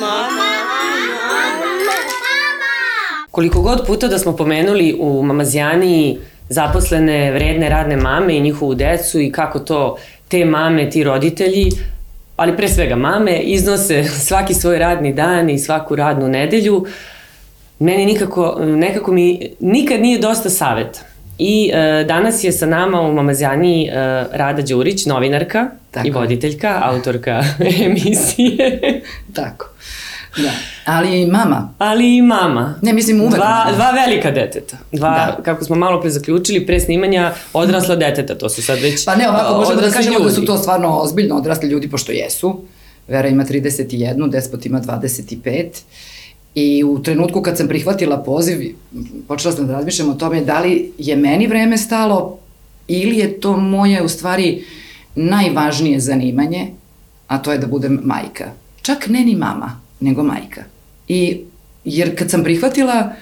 Mama. Koliko god puta da smo pomenuli u Mamazijani zaposlene, vredne, radne mame i njihovu decu i kako to te mame, ti roditelji, ali pre svega mame, iznose svaki svoj radni dan i svaku radnu nedelju, meni nikako, nekako mi nikad nije dosta saveta. I e, danas je sa nama u Mamazjani e, Rada Đurić, novinarka Tako. i voditeljka, autorka emisije. Tako. Da. Ali i mama. Ali i mama. Ne, mislim uvek. Dva, dva velika deteta. Dva, da. kako smo malo pre zaključili, pre snimanja odrasla deteta. To su sad već Pa ne, ovako možemo da kažemo ljudi. da su to stvarno ozbiljno odrasli ljudi, pošto jesu. Vera ima 31, Despot ima 25. I u trenutku kad sam prihvatila poziv, počela sam da razmišljam o tome da li je meni vreme stalo ili je to moje u stvari najvažnije zanimanje, a to je da budem majka. Čak ne ni mama, nego majka. I, jer kad sam prihvatila,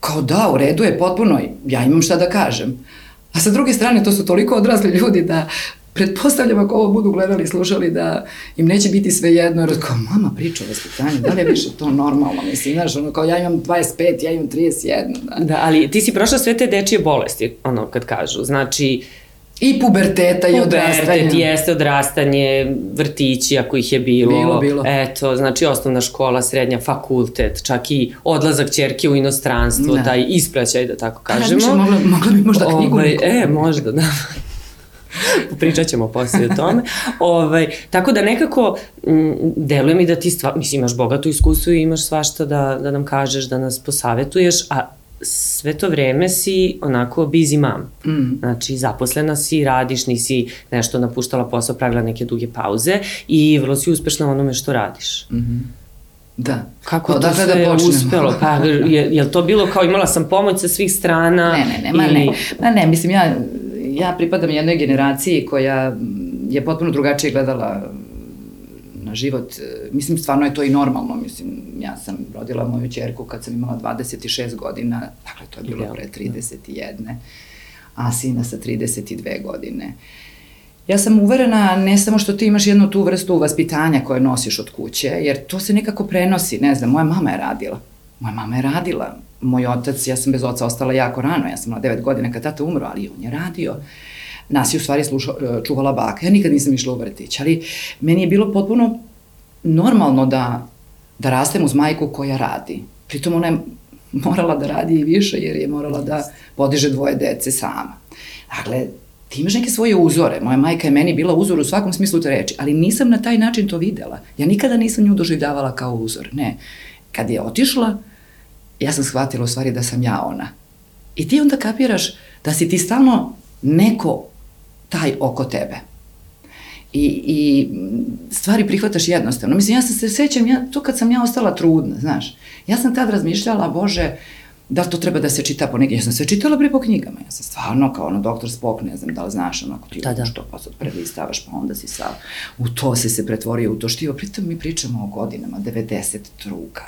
kao da, u redu je potpuno, ja imam šta da kažem. A sa druge strane, to su toliko odrasli ljudi da pretpostavljam ako ovo budu gledali i slušali da im neće biti sve jedno, jer kao mama priča o vaspitanju, da li je više to normalno, mislim, znaš, ono kao ja imam 25, ja imam 31. Da, da ali ti si prošla sve te dečije bolesti, ono kad kažu, znači I puberteta i odrastanje. Pubertet jeste odrastanje, vrtići ako ih je bilo. Bilo, bilo. Eto, znači osnovna škola, srednja, fakultet, čak i odlazak čerke u inostranstvo, da. taj ispraćaj, da tako kažemo. A, mogla, mogla bi možda knjigu Ove, E, možda, da. Pričat ćemo posle o tome. ovaj, tako da nekako m, deluje mi da ti stvar, mislim, imaš bogato iskustvo i imaš svašta da, da nam kažeš, da nas posavetuješ, a sve to vreme si onako busy mom. Mm. Znači, zaposlena si, radiš, nisi nešto napuštala posao, pravila neke duge pauze i vrlo si uspešna onome što radiš. Mm -hmm. Da. Kako to sve da uspelo? Pa, je, je to bilo kao imala sam pomoć sa svih strana? Ne, ne, ne, ma ne. Ma ne, mislim, ja, ja pripadam jednoj generaciji koja je potpuno drugačije gledala na život. Mislim, stvarno je to i normalno. Mislim, ja sam rodila moju čerku kad sam imala 26 godina, dakle, to je bilo pre 31. A sina sa 32 godine. Ja sam uverena ne samo što ti imaš jednu tu vrstu vaspitanja koje nosiš od kuće, jer to se nekako prenosi, ne znam, moja mama je radila. Moja mama je radila. Moj otac, ja sam bez oca ostala jako rano, ja sam imala 9 godina kad tata umro, ali on je radio. Nas je u stvari sluša, čuvala baka. Ja nikad nisam išla u vrtić, ali meni je bilo potpuno normalno da, da rastem uz majku koja radi. Pritom ona je morala da radi i više jer je morala da podiže dvoje dece sama. Dakle, ti imaš neke svoje uzore. Moja majka je meni bila uzor u svakom smislu te reči, ali nisam na taj način to videla. Ja nikada nisam nju doživljavala kao uzor. Ne. Kad je otišla, ja sam shvatila u stvari da sam ja ona. I ti onda kapiraš da si ti stalno neko taj oko tebe. I, i stvari prihvataš jednostavno. Mislim, ja sam se sećam, ja, to kad sam ja ostala trudna, znaš, ja sam tad razmišljala, bože, da li to treba da se čita po negdje? Ja sam sve čitala bre po knjigama, ja sam stvarno kao ono doktor Spock, ne znam da li znaš, onako ti da, da. što pa sad prelistavaš, pa onda si sa, u to si se pretvorio, u to štivo, pritom mi pričamo o godinama, 90 truka,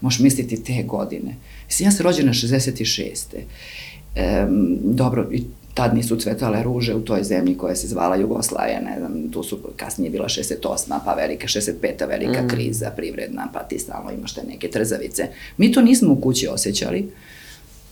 možeš misliti te godine. Mislim, ja sam rođena 66. Um, dobro, i tad nisu cvetale ruže u toj zemlji koja se zvala Jugoslavija, ne znam, tu su kasnije bila 68. pa velika 65. velika mm. kriza privredna, pa ti stalno imaš te neke trzavice. Mi to nismo u kući osjećali,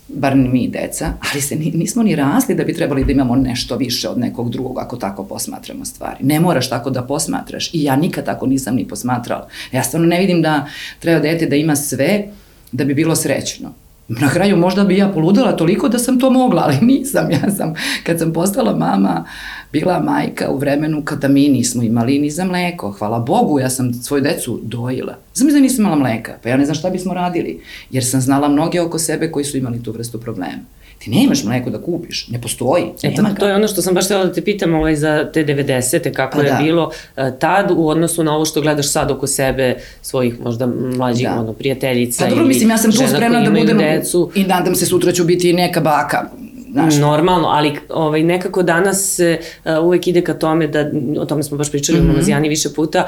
bar mi deca, ali se nismo ni rasli da bi trebali da imamo nešto više od nekog drugog ako tako posmatramo stvari. Ne moraš tako da posmatraš i ja nikad tako nisam ni posmatrala. Ja stvarno ne vidim da treba dete da ima sve da bi bilo srećno. Na kraju možda bi ja poludela toliko da sam to mogla, ali nisam. Ja sam, kad sam postala mama, bila majka u vremenu kada mi nismo imali ni za mleko. Hvala Bogu, ja sam svoju decu dojila. Znam da nisam imala mleka, pa ja ne znam šta bismo radili, jer sam znala mnoge oko sebe koji su imali tu vrstu problema. Ti nemaš mleko da kupiš, ne postoji. E, to, to je ono što sam baš htjela da te pitam ovaj, za te 90. kako pa je da. bilo uh, tad u odnosu na ovo što gledaš sad oko sebe, svojih možda mlađih da. ono, prijateljica. Pa dobro, mislim, ja sam tu spremna da budem decu. i nadam se sutra ću biti neka baka. Znaš. Normalno, ali ovaj, nekako danas uh, uvek ide ka tome da, o tome smo baš pričali mm -hmm. u Mamazijani više puta,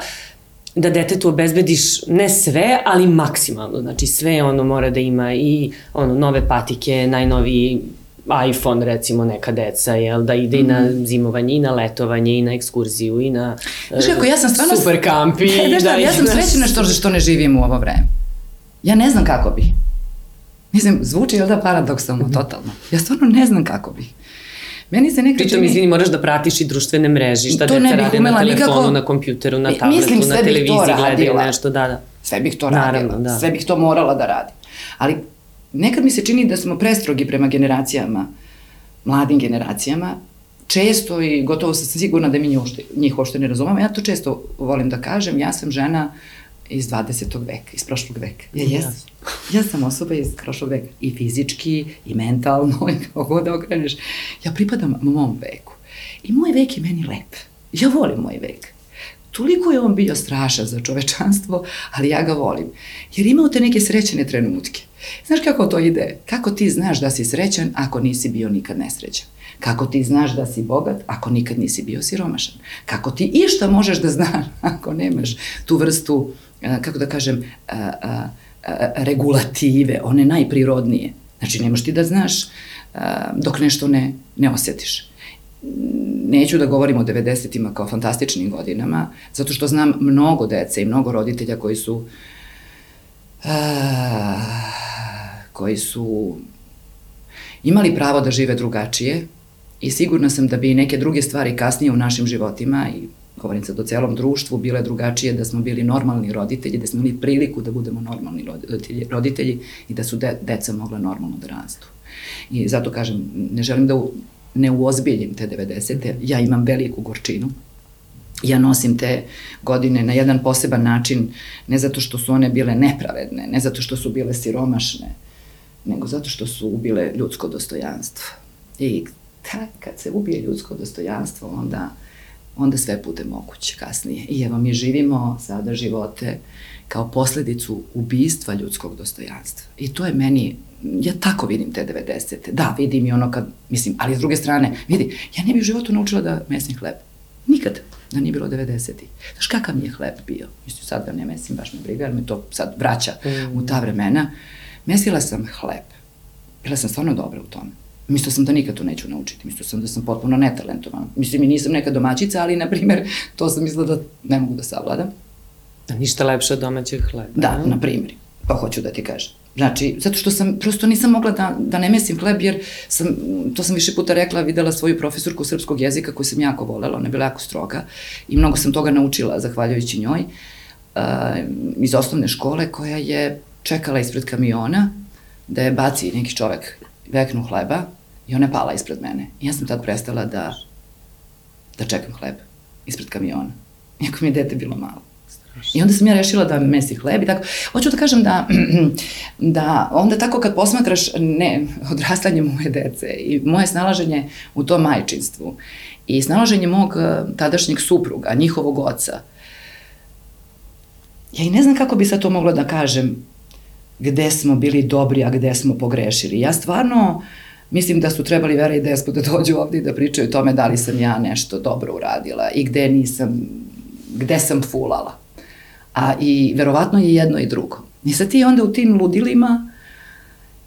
da detetu obezbediš ne sve, ali maksimalno. Znači sve ono mora da ima i ono nove patike, najnoviji iPhone recimo neka deca, jel, da ide mm. i na mhm. zimovanje, i na letovanje, i na ekskurziju, i na Znaš kako, ja sam stvarno... super kamp. I, da, da, ja sam na... srećena što, što ne živim u ovo vreme. Ja ne znam kako bi. Mislim, zvuči jel da paradoksalno, mm -hmm. totalno. Ja stvarno ne znam kako bi. Meni se nekako... Pritom, izvini, moraš da pratiš i društvene mreže, šta deca rade na telefonu, nikako... na kompjuteru, na tabletu, Mislim, na televiziji, gledaju nešto, da, da. Sve bih to radila, Naravno, da. sve bih to morala da radim. Ali nekad mi se čini da smo prestrogi prema generacijama, mladim generacijama, često i gotovo sam sigurna da mi njih uopšte, uopšte ne razumemo. Ja to često volim da kažem, ja sam žena iz 20. veka, iz prošlog veka. Ja jesam. Ja sam osoba iz prošlog veka. I fizički, i mentalno, i kako god da okreneš. Ja pripadam mom veku. I moj vek je meni lep. Ja volim moj vek. Toliko je on bio strašan za čovečanstvo, ali ja ga volim. Jer imao te neke srećene trenutke. Znaš kako to ide? Kako ti znaš da si srećan ako nisi bio nikad nesrećan? Kako ti znaš da si bogat ako nikad nisi bio siromašan? Kako ti išta možeš da znaš ako nemaš tu vrstu, kako da kažem, regulative, one najprirodnije. Znači, nemaš ti da znaš dok nešto ne, ne osjetiš neću da govorim o 90-ima kao fantastičnim godinama, zato što znam mnogo dece i mnogo roditelja koji su uh, koji su imali pravo da žive drugačije i sigurna sam da bi neke druge stvari kasnije u našim životima i govorim sad o celom društvu, bile drugačije da smo bili normalni roditelji, da smo imali priliku da budemo normalni roditelji, roditelji i da su de, deca mogla normalno da rastu. I zato kažem, ne želim da u, ne uozbiljim te 90. Ja imam veliku gorčinu. Ja nosim te godine na jedan poseban način, ne zato što su one bile nepravedne, ne zato što su bile siromašne, nego zato što su ubile ljudsko dostojanstvo. I ta, kad se ubije ljudsko dostojanstvo, onda, onda sve bude moguće kasnije. I evo, mi živimo sada živote kao posledicu ubistva ljudskog dostojanstva. I to je meni ja tako vidim te 90. Da, vidim i ono kad, mislim, ali s druge strane, vidi, ja ne bih u životu naučila da mesim hleb. Nikad da nije bilo 90. Znaš kakav mi je hleb bio? Mislim, sad ga ne mesim, baš me briga, jer me to sad vraća mm. u ta vremena. Mesila sam hleb. Bila sam stvarno dobra u tome. Mislila sam da nikad to neću naučiti. Mislila sam da sam potpuno netalentovana. Mislim, i nisam neka domaćica, ali, na primer, to sam mislila da ne mogu da savladam. Da ništa lepše od domaćeg hleba. Da, na primjer. Pa hoću da ti kažem. Znači, zato što sam, prosto nisam mogla da, da ne mesim hleb, jer sam, to sam više puta rekla, videla svoju profesorku srpskog jezika koju sam jako volela, ona je bila jako stroga i mnogo sam toga naučila zahvaljujući njoj uh, iz osnovne škole koja je čekala ispred kamiona da je baci neki čovek veknu hleba i ona je pala ispred mene. I ja sam tad prestala da, da čekam hleb ispred kamiona. Iako mi je dete bilo malo. I onda sam ja rešila da mesi hleb i tako. Hoću da kažem da, da onda tako kad posmatraš ne, odrastanje moje dece i moje snalaženje u tom majčinstvu i snalaženje mog eh, tadašnjeg supruga, njihovog oca, ja i ne znam kako bi sad to mogla da kažem gde smo bili dobri, a gde smo pogrešili. Ja stvarno mislim da su trebali Vera i Despo da dođu ovde i da pričaju o tome da li sam ja nešto dobro uradila i gde nisam, gde sam fulala a i verovatno je jedno i drugo. I sad ti onda u tim ludilima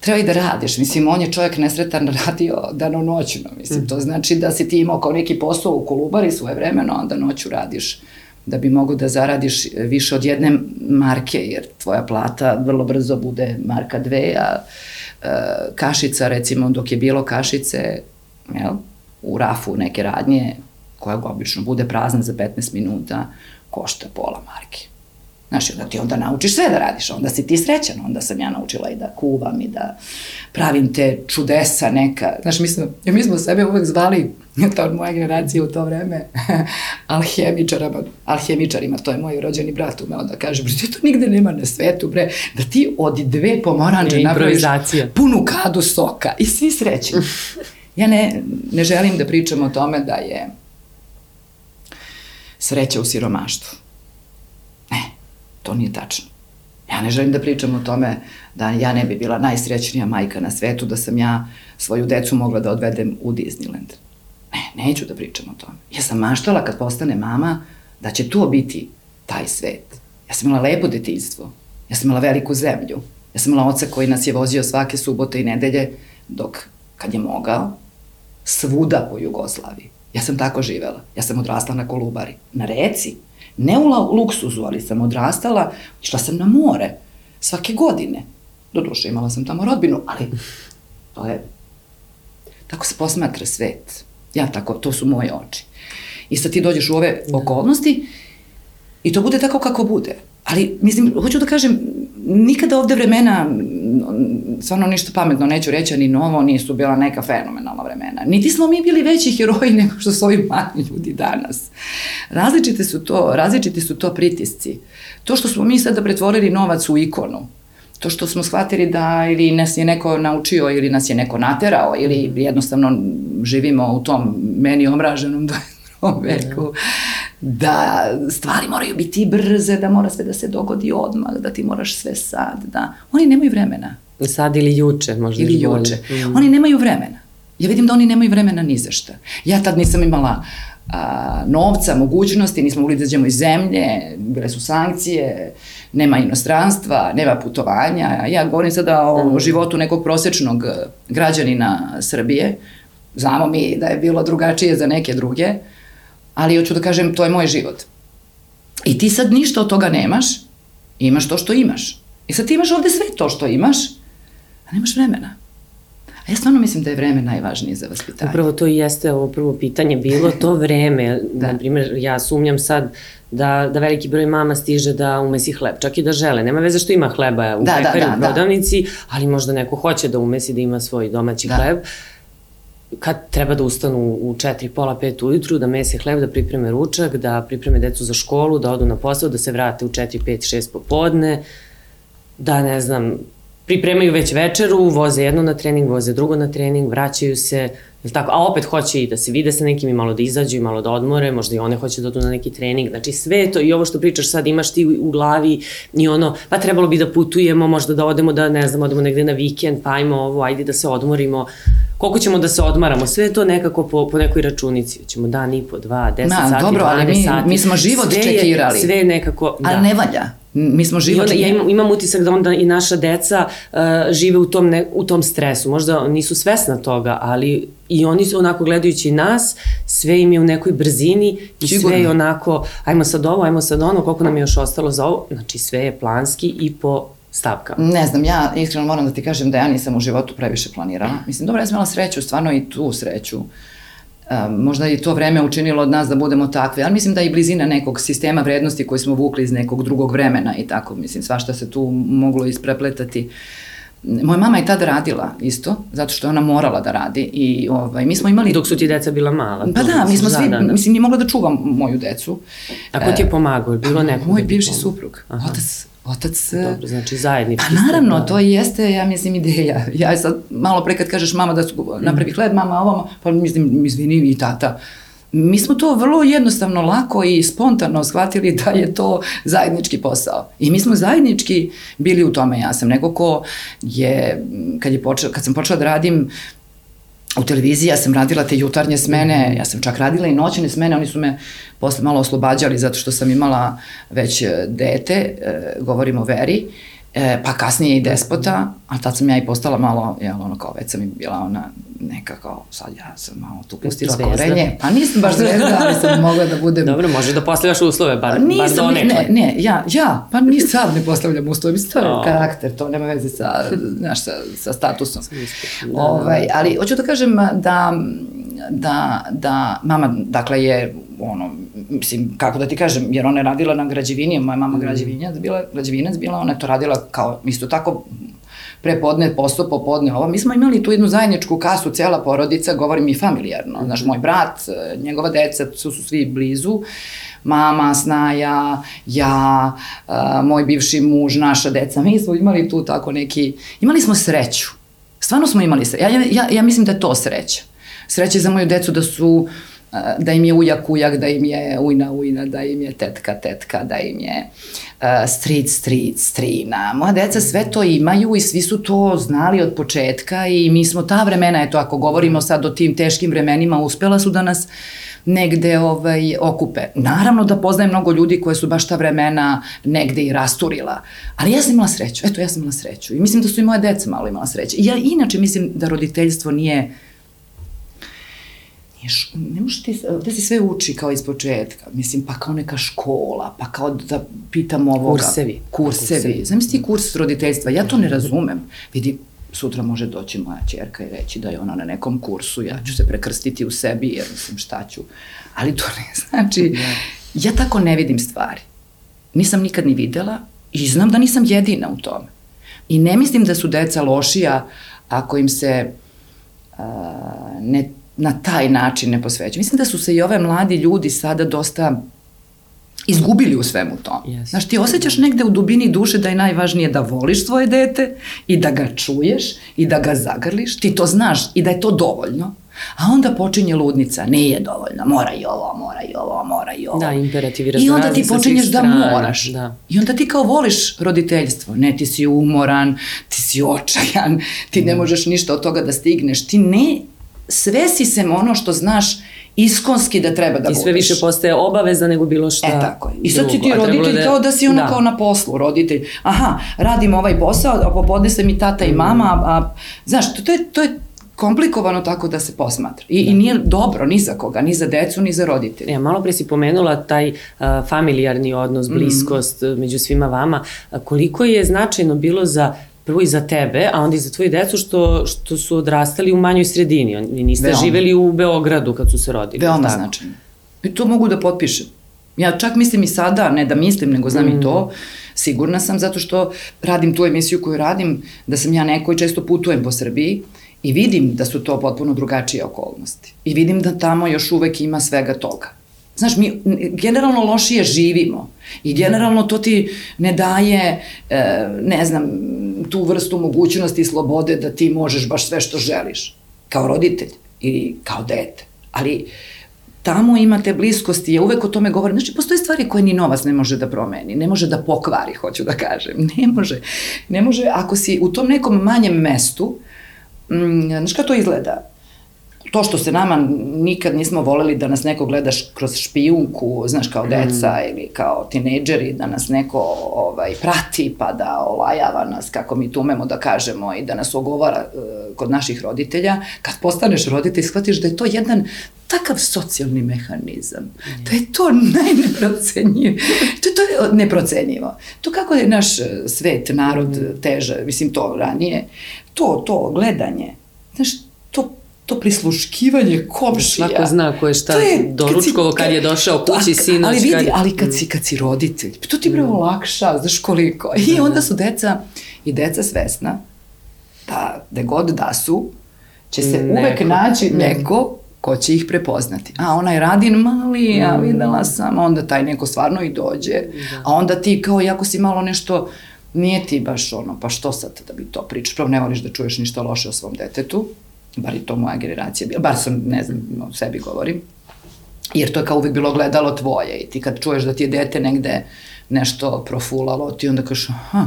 treba i da radiš. Mislim, on je čovjek nesretan radio dano noćno. Mislim, to znači da si ti imao kao neki posao u Kolubari svoje vremeno, onda noću radiš da bi mogo da zaradiš više od jedne marke, jer tvoja plata vrlo brzo bude marka dve, a e, kašica, recimo, dok je bilo kašice, jel, u rafu neke radnje, koja obično bude prazna za 15 minuta, košta pola marke. Znaš, da ti onda naučiš sve da radiš, onda si ti srećan, onda sam ja naučila i da kuvam i da pravim te čudesa neka. Znaš, mi smo, mi smo sebe uvek zvali, to od moje generacije u to vreme, alhemičarima, alhemičarima, to je moj rođeni brat umeo da kaže, bre, to nigde nema na svetu, bre, da ti od dve pomoranče napraviš punu kadu soka i svi srećni. Ja ne, ne želim da pričam o tome da je sreća u siromaštvu To nije tačno. Ja ne želim da pričam o tome da ja ne bi bila najsrećnija majka na svetu, da sam ja svoju decu mogla da odvedem u Disneyland. Ne, neću da pričam o tome. Ja sam maštala kad postane mama da će to biti taj svet. Ja sam imala lepo detinjstvo. Ja sam imala veliku zemlju. Ja sam imala oca koji nas je vozio svake subote i nedelje dok kad je mogao, svuda po Jugoslaviji. Ja sam tako živela. Ja sam odrasla na Kolubari, na reci. Ne u luksuzu, ali sam odrastala, išla sam na more svake godine. Doduše, imala sam tamo rodbinu, ali to je... Tako se posmatra svet. Ja tako, to su moje oči. I sad ti dođeš u ove okolnosti i to bude tako kako bude. Ali, mislim, hoću da kažem, nikada ovde vremena, stvarno ništa pametno neću reći, ni novo, nisu bila neka fenomenalna vremena. Niti smo mi bili veći heroji nego što su ovi mali ljudi danas. Različite su to, različiti su to pritisci. To što smo mi sada pretvorili novac u ikonu, to što smo shvatili da ili nas je neko naučio ili nas je neko naterao ili jednostavno živimo u tom meni omraženom 21. veku da stvari moraju biti brze, da mora sve da se dogodi odmah, da ti moraš sve sad, da... Oni nemaju vremena. Sad ili juče, možda Ili juče. Mm. Oni nemaju vremena. Ja vidim da oni nemaju vremena ni za šta. Ja tad nisam imala a, novca, mogućnosti, nismo mogli da izađemo iz zemlje, bile su sankcije, nema inostranstva, nema putovanja. Ja govorim sada o mm. životu nekog prosečnog građanina Srbije. Znamo mi da je bilo drugačije za neke druge, ali hoću da kažem, to je moj život. I ti sad ništa od toga nemaš, imaš to što imaš. I sad ti imaš ovde sve to što imaš, a nemaš vremena. A ja stvarno mislim da je vreme najvažnije za vaspitanje. Upravo to i jeste ovo prvo pitanje bilo, to vreme. da. Na primjer, ja sumnjam sad da, da veliki broj mama stiže da umesi hleb, čak i da žele. Nema veze što ima hleba u da, da pekari, da, da, u prodavnici, da. ali možda neko hoće da umesi da ima svoj domaći da. hleb kad treba da ustanu u 4, pola, 5 ujutru, da mese hleb, da pripreme ručak, da pripreme decu za školu, da odu na posao, da se vrate u 4, 5, 6 popodne, da ne znam, pripremaju već večeru, voze jedno na trening, voze drugo na trening, vraćaju se, tako? A opet hoće i da se vide sa nekim i malo da izađu i malo da odmore, možda i one hoće da odu na neki trening. Znači sve to i ovo što pričaš sad imaš ti u glavi i ono, pa trebalo bi da putujemo, možda da odemo da, ne znam, odemo negde na vikend, pa ajmo ovo, ajde da se odmorimo. Koliko ćemo da se odmaramo? Sve to nekako po, po nekoj računici. Ćemo dan i po, dva, deset Ma, sati, dobro, ali mi, sati. mi smo život sve čekirali. Je, sve nekako, da. Ali ne valja. Mi smo onda, ja imam, imam utisak da onda i naša deca uh, žive u tom, ne, u tom stresu. Možda nisu svesna toga, ali i oni su onako gledajući nas, sve im je u nekoj brzini i Sigurno. sve je onako, ajmo sad ovo, ajmo sad ono, koliko nam je još ostalo za ovo, znači sve je planski i po stavkama. Ne znam, ja iskreno moram da ti kažem da ja nisam u životu previše planirala. Mislim, dobro, ja sam imala sreću, stvarno i tu sreću. Um, možda je to vreme učinilo od nas da budemo takve, ali mislim da i blizina nekog sistema vrednosti koji smo vukli iz nekog drugog vremena i tako, mislim, svašta se tu moglo isprepletati. Moja mama je tada radila isto, zato što je ona morala da radi i ovaj, mi smo imali... Dok su ti deca bila mala. Pa da, mi smo svi, zadana. mislim, nije mogla da čuvam moju decu. A ko ti je e, pomagao? Bilo neko? Moj bivši suprug, Aha. otac, otac... E, Dobro, znači zajednički. Pa naravno, da. to jeste, ja mislim, ideja. Ja sad, malo pre kad kažeš mama da su napravi hleb, mama ovamo, pa mislim, izvini i tata mi smo to vrlo jednostavno, lako i spontano shvatili da je to zajednički posao. I mi smo zajednički bili u tome. Ja sam neko ko je, kad, je počela, kad sam počela da radim u televiziji, ja sam radila te jutarnje smene, ja sam čak radila i noćne smene, oni su me posle malo oslobađali zato što sam imala već dete, e, govorimo o veri, E, pa kasnije i despota, a tad sam ja i postala malo, jel, ono kao već sam i bila ona neka kao, sad ja sam malo tu pustila korenje. Pa nisam baš zvezda, ali sam mogla da budem... Dobro, može da postavljaš uslove, bar, pa nisam, bar donekle. Ne, ne, ja, ja, pa ni sad ne postavljam uslove, mislim, to je oh. karakter, to nema veze sa, znaš, sa, sa statusom. Da, ovaj, ali, hoću da kažem da, da, da mama, dakle, je ono, mislim, kako da ti kažem, jer ona je radila na građevini, moja mama mm. građevinjac bila, građevinac bila, ona je to radila kao, isto tako, prepodne, posto, popodne, ovo. Mi smo imali tu jednu zajedničku kasu, cela porodica, govorim i familijarno. Mm. Znaš, moj brat, njegova deca su, su svi blizu, mama, snaja, ja, a, moj bivši muž, naša deca. Mi smo imali tu tako neki, imali smo sreću. Stvarno smo imali sreću. Ja, ja, ja mislim da je to sreća. Sreća za moju decu da su uh, da im je ujak ujak, da im je ujna ujna, da im je tetka tetka, da im je uh, street street strina. Moja deca sve to imaju i svi su to znali od početka i mi smo ta vremena, eto ako govorimo sad o tim teškim vremenima, uspela su da nas negde ovaj, okupe. Naravno da poznajem mnogo ljudi koje su baš ta vremena negde i rasturila, ali ja sam imala sreću, eto ja sam imala sreću i mislim da su i moje deca malo imala sreće. Ja inače mislim da roditeljstvo nije Ješ, ne možeš ti, da se sve uči kao iz početka, mislim, pa kao neka škola, pa kao da pitam ovoga. Kursevi. Kursevi. Kursevi. Znam ti kurs roditeljstva, ja to ne razumem. Vidi, sutra može doći moja čerka i reći da je ona na nekom kursu, ja ću se prekrstiti u sebi jer mislim šta ću. Ali to ne znači, ja tako ne vidim stvari. Nisam nikad ni videla i znam da nisam jedina u tome. I ne mislim da su deca lošija ako im se a, ne na taj način ne posvećuju. Mislim da su se i ove mladi ljudi sada dosta izgubili u svemu tom. Yes. Znaš, ti osjećaš negde u dubini duše da je najvažnije da voliš svoje dete i da ga čuješ i da ga zagrliš, ti to znaš i da je to dovoljno. A onda počinje ludnica, nije dovoljno, mora i ovo, mora i ovo, mora i ovo. Da, imperativ i I onda ti počinješ da moraš. Da. I onda ti kao voliš roditeljstvo. Ne, ti si umoran, ti si očajan, ti ne mm. možeš ništa od toga da stigneš. Ti ne sve si se ono što znaš iskonski da treba da budeš. I sve više postaje obaveza nego bilo šta. E tako je. I sad si ti roditelj da... kao da si ono da. kao na poslu, roditelj. Aha, radim ovaj posao, a popodne se mi tata i mama, a, a znaš, to, to je, to je komplikovano tako da se posmatra. I, da. i nije dobro ni za koga, ni za decu, ni za roditelje. Ja, malo pre si pomenula taj uh, familijarni odnos, mhm. bliskost mm. među svima vama. Koliko je značajno bilo za prvo i za tebe, a onda i za tvoju decu što, što su odrastali u manjoj sredini. Oni niste Veoma. živeli u Beogradu kad su se rodili. Veoma tako. značajno. I to mogu da potpišem. Ja čak mislim i sada, ne da mislim, nego znam mm. i to, sigurna sam zato što radim tu emisiju koju radim, da sam ja neko i često putujem po Srbiji i vidim da su to potpuno drugačije okolnosti. I vidim da tamo još uvek ima svega toga. Znaš, mi generalno lošije živimo i generalno to ti ne daje, e, ne znam, tu vrstu mogućnosti i slobode da ti možeš baš sve što želiš, kao roditelj i kao dete. Ali tamo imate bliskosti, ja uvek o tome govorim. Znači, postoje stvari koje ni novac ne može da promeni, ne može da pokvari, hoću da kažem. Ne može. Ne može, ako si u tom nekom manjem mestu, mm, znaš kako to izgleda? To što se nama nikad nismo voleli da nas neko gledaš kroz špijunku, znaš, kao deca mm. ili kao tinejdžeri, da nas neko ovaj, prati pa da olajava nas, kako mi to umemo da kažemo i da nas ogovara uh, kod naših roditelja, kad postaneš roditelj, shvatiš da je to jedan takav socijalni mehanizam, mm. da je to najneprocenjivo, to, to je neprocenjivo. To kako je naš svet, narod mm. teže, mislim to ranije, to, to gledanje, znaš, to prisluškivanje komšija. Svako zna ko je šta je, doručkovo kad, kad je došao kući sinoć. Ali vidi, kad... ali kad si, kad si roditelj, to ti bre mm. olakša, znaš koliko. I da, onda da. su deca, i deca svesna, da gde god da su, će se neko. uvek naći mm. neko ko će ih prepoznati. A onaj radin mali, ja mm. videla sam, onda taj neko stvarno i dođe. Da. A onda ti kao, jako si malo nešto, nije ti baš ono, pa što sad da bi to pričaš, pravo ne voliš da čuješ ništa loše o svom detetu, bar je to moja generacija bila, bar sam, ne znam, o sebi govorim, jer to je kao uvek bilo gledalo tvoje i ti kad čuješ da ti je dete negde nešto profulalo, ti onda kažeš, aha,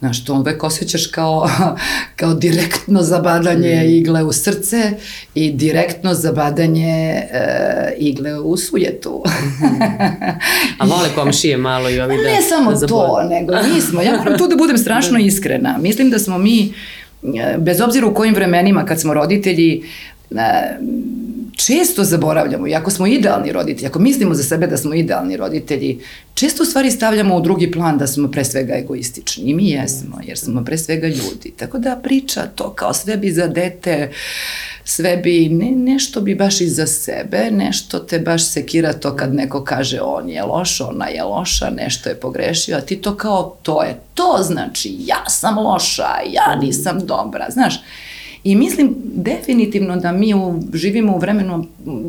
Znaš, to uvek osjećaš kao, kao direktno zabadanje mm. igle u srce i direktno zabadanje e, igle u sujetu. -hmm. A vole komšije malo i ovi da... Ne samo da to, nego nismo. Ja moram tu da budem strašno iskrena. Mislim da smo mi bez obzira u kojim vremenima kad smo roditelji, e, često zaboravljamo, i ako smo idealni roditelji, ako mislimo za sebe da smo idealni roditelji, često u stvari stavljamo u drugi plan da smo pre svega egoistični. I mi jesmo, jer smo pre svega ljudi. Tako da priča to kao sve bi za dete, sve bi, ne, nešto bi baš i za sebe, nešto te baš sekira to kad neko kaže on je loš, ona je loša, nešto je pogrešio, a ti to kao to je to, znači ja sam loša, ja nisam dobra, znaš. I mislim definitivno da mi u, živimo u vremenu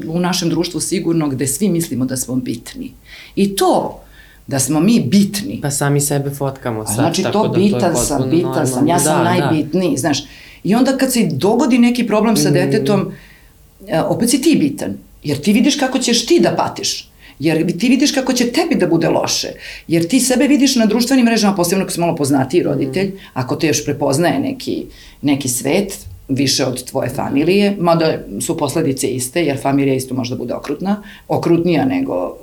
u našem društvu sigurno gde svi mislimo da smo bitni. I to da smo mi bitni. Pa sami sebe fotkamo sad. Znači to da bitan to je sam, bitan normalno. sam, ja sam da, da. najbitniji, da. znaš. I onda kad se dogodi neki problem sa mm. detetom, e, opet si ti bitan. Jer ti vidiš kako ćeš ti da patiš. Jer ti vidiš kako će tebi da bude loše. Jer ti sebe vidiš na društvenim mrežama, posebno ako si malo poznatiji roditelj, mm. ako te još prepoznaje neki, neki svet, više od tvoje familije, mada su posledice iste, jer familija isto može da bude okrutna, okrutnija nego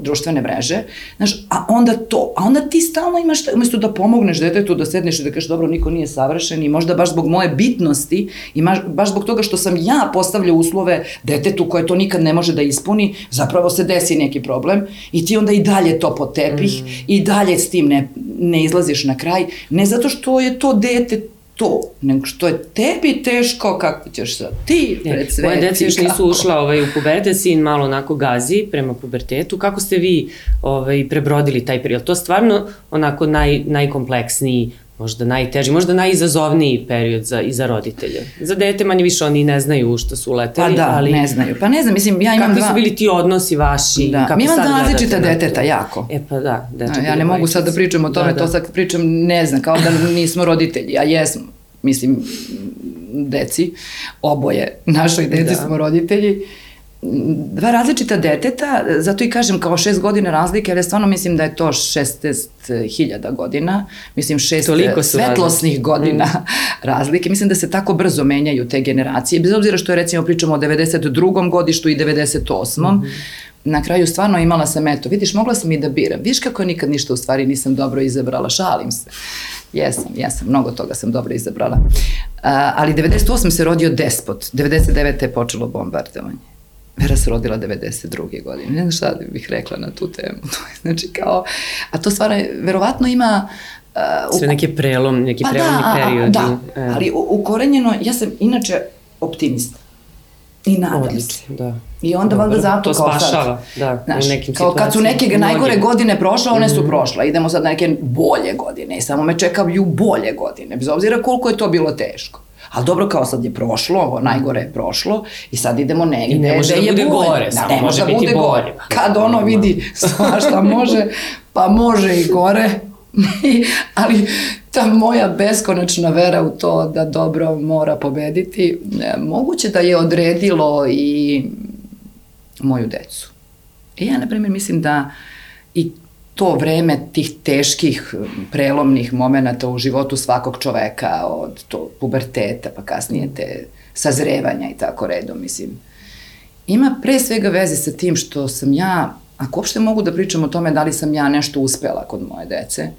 društvene mreže, znaš, a onda to, a onda ti stalno imaš, umesto da pomogneš detetu, da sedneš i da kažeš dobro, niko nije savršen i možda baš zbog moje bitnosti i baš zbog toga što sam ja postavljao uslove detetu koje to nikad ne može da ispuni, zapravo se desi neki problem i ti onda i dalje to po tepih mm. i dalje s tim ne, ne izlaziš na kraj, ne zato što je to dete to, nego što je tebi teško, kako ćeš sad ti pred sve. Moje deca još nisu ušla ovaj, u puberte, sin malo onako gazi prema pubertetu. Kako ste vi ovaj, prebrodili taj period? To stvarno onako naj, najkompleksniji možda najteži, možda najizazovniji period za, i za roditelje. Za dete manje više oni ne znaju u što su uleteli. Pa da, ali, ne znaju. Pa ne znam, mislim, ja imam kakvi dva... su bili ti odnosi vaši? Da. Kako Mi imam dva različita deteta, jako. E pa da. Dečak ja ne mogu sad da pričam o tome, da, da. to sad pričam, ne znam, kao da nismo roditelji, a jesmo mislim, deci, oboje našoj deci da. smo roditelji, dva različita deteta, zato i kažem kao šest godina razlike, ali stvarno mislim da je to 16.000 godina, mislim šest svetlosnih razlike. godina mm. razlike. Mislim da se tako brzo menjaju te generacije, bez obzira što je recimo pričamo o 92. godištu i 98. Mm -hmm. Na kraju stvarno imala sam, eto, vidiš, mogla sam i da biram. Viš kako nikad ništa u stvari nisam dobro izabrala, šalim se. Jesam, jesam, mnogo toga sam dobro izabrala. Uh, ali 98. se rodio despot, 99. je počelo bombardovanje. Vera se rodila 92. godine. Ne znam šta bih rekla na tu temu. znači kao, a to stvarno, verovatno ima Uh, Sve neke prelom, neki pa prelomni da, periodi. Da, e. ali ukorenjeno, ja sam inače optimista. I nadam Odlično, se. Da. I onda valjda zato to kao spašava, sad, da, znaš, u nekim kao kad su neke najgore godine prošle, one su mm. prošle. Idemo sad na neke bolje godine i samo me čekaju bolje godine, bez obzira koliko je to bilo teško. Ali dobro, kao sad je prošlo, ovo najgore je prošlo i sad idemo negde I ne može da bude bolje. gore, da, ne može da bude gore. gore. Kad ono vidi svašta može, pa može i gore, ali ta moja beskonačna vera u to da dobro mora pobediti, e, moguće da je odredilo i moju decu. I ja, na primjer, mislim da i to vreme tih teških prelomnih momenata u životu svakog čoveka, od to puberteta, pa kasnije te sazrevanja i tako redom, mislim, ima pre svega veze sa tim što sam ja, ako uopšte mogu da pričam o tome da li sam ja nešto uspela kod moje dece,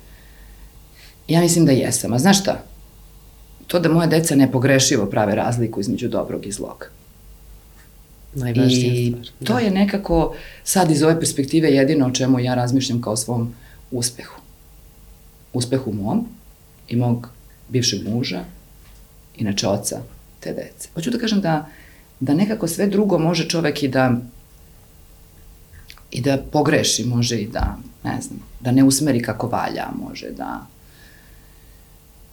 Ja mislim da jesam. A znaš šta? To da moje deca nepogrešivo prave razliku između dobrog i zlog. Najvažnija I stvar. Da. to je nekako sad iz ove perspektive jedino o čemu ja razmišljam kao svom uspehu. Uspehu mom i mog bivšeg muža, inače oca te dece. Hoću da kažem da, da nekako sve drugo može čovek i da i da pogreši, može i da, ne znam, da ne usmeri kako valja, može da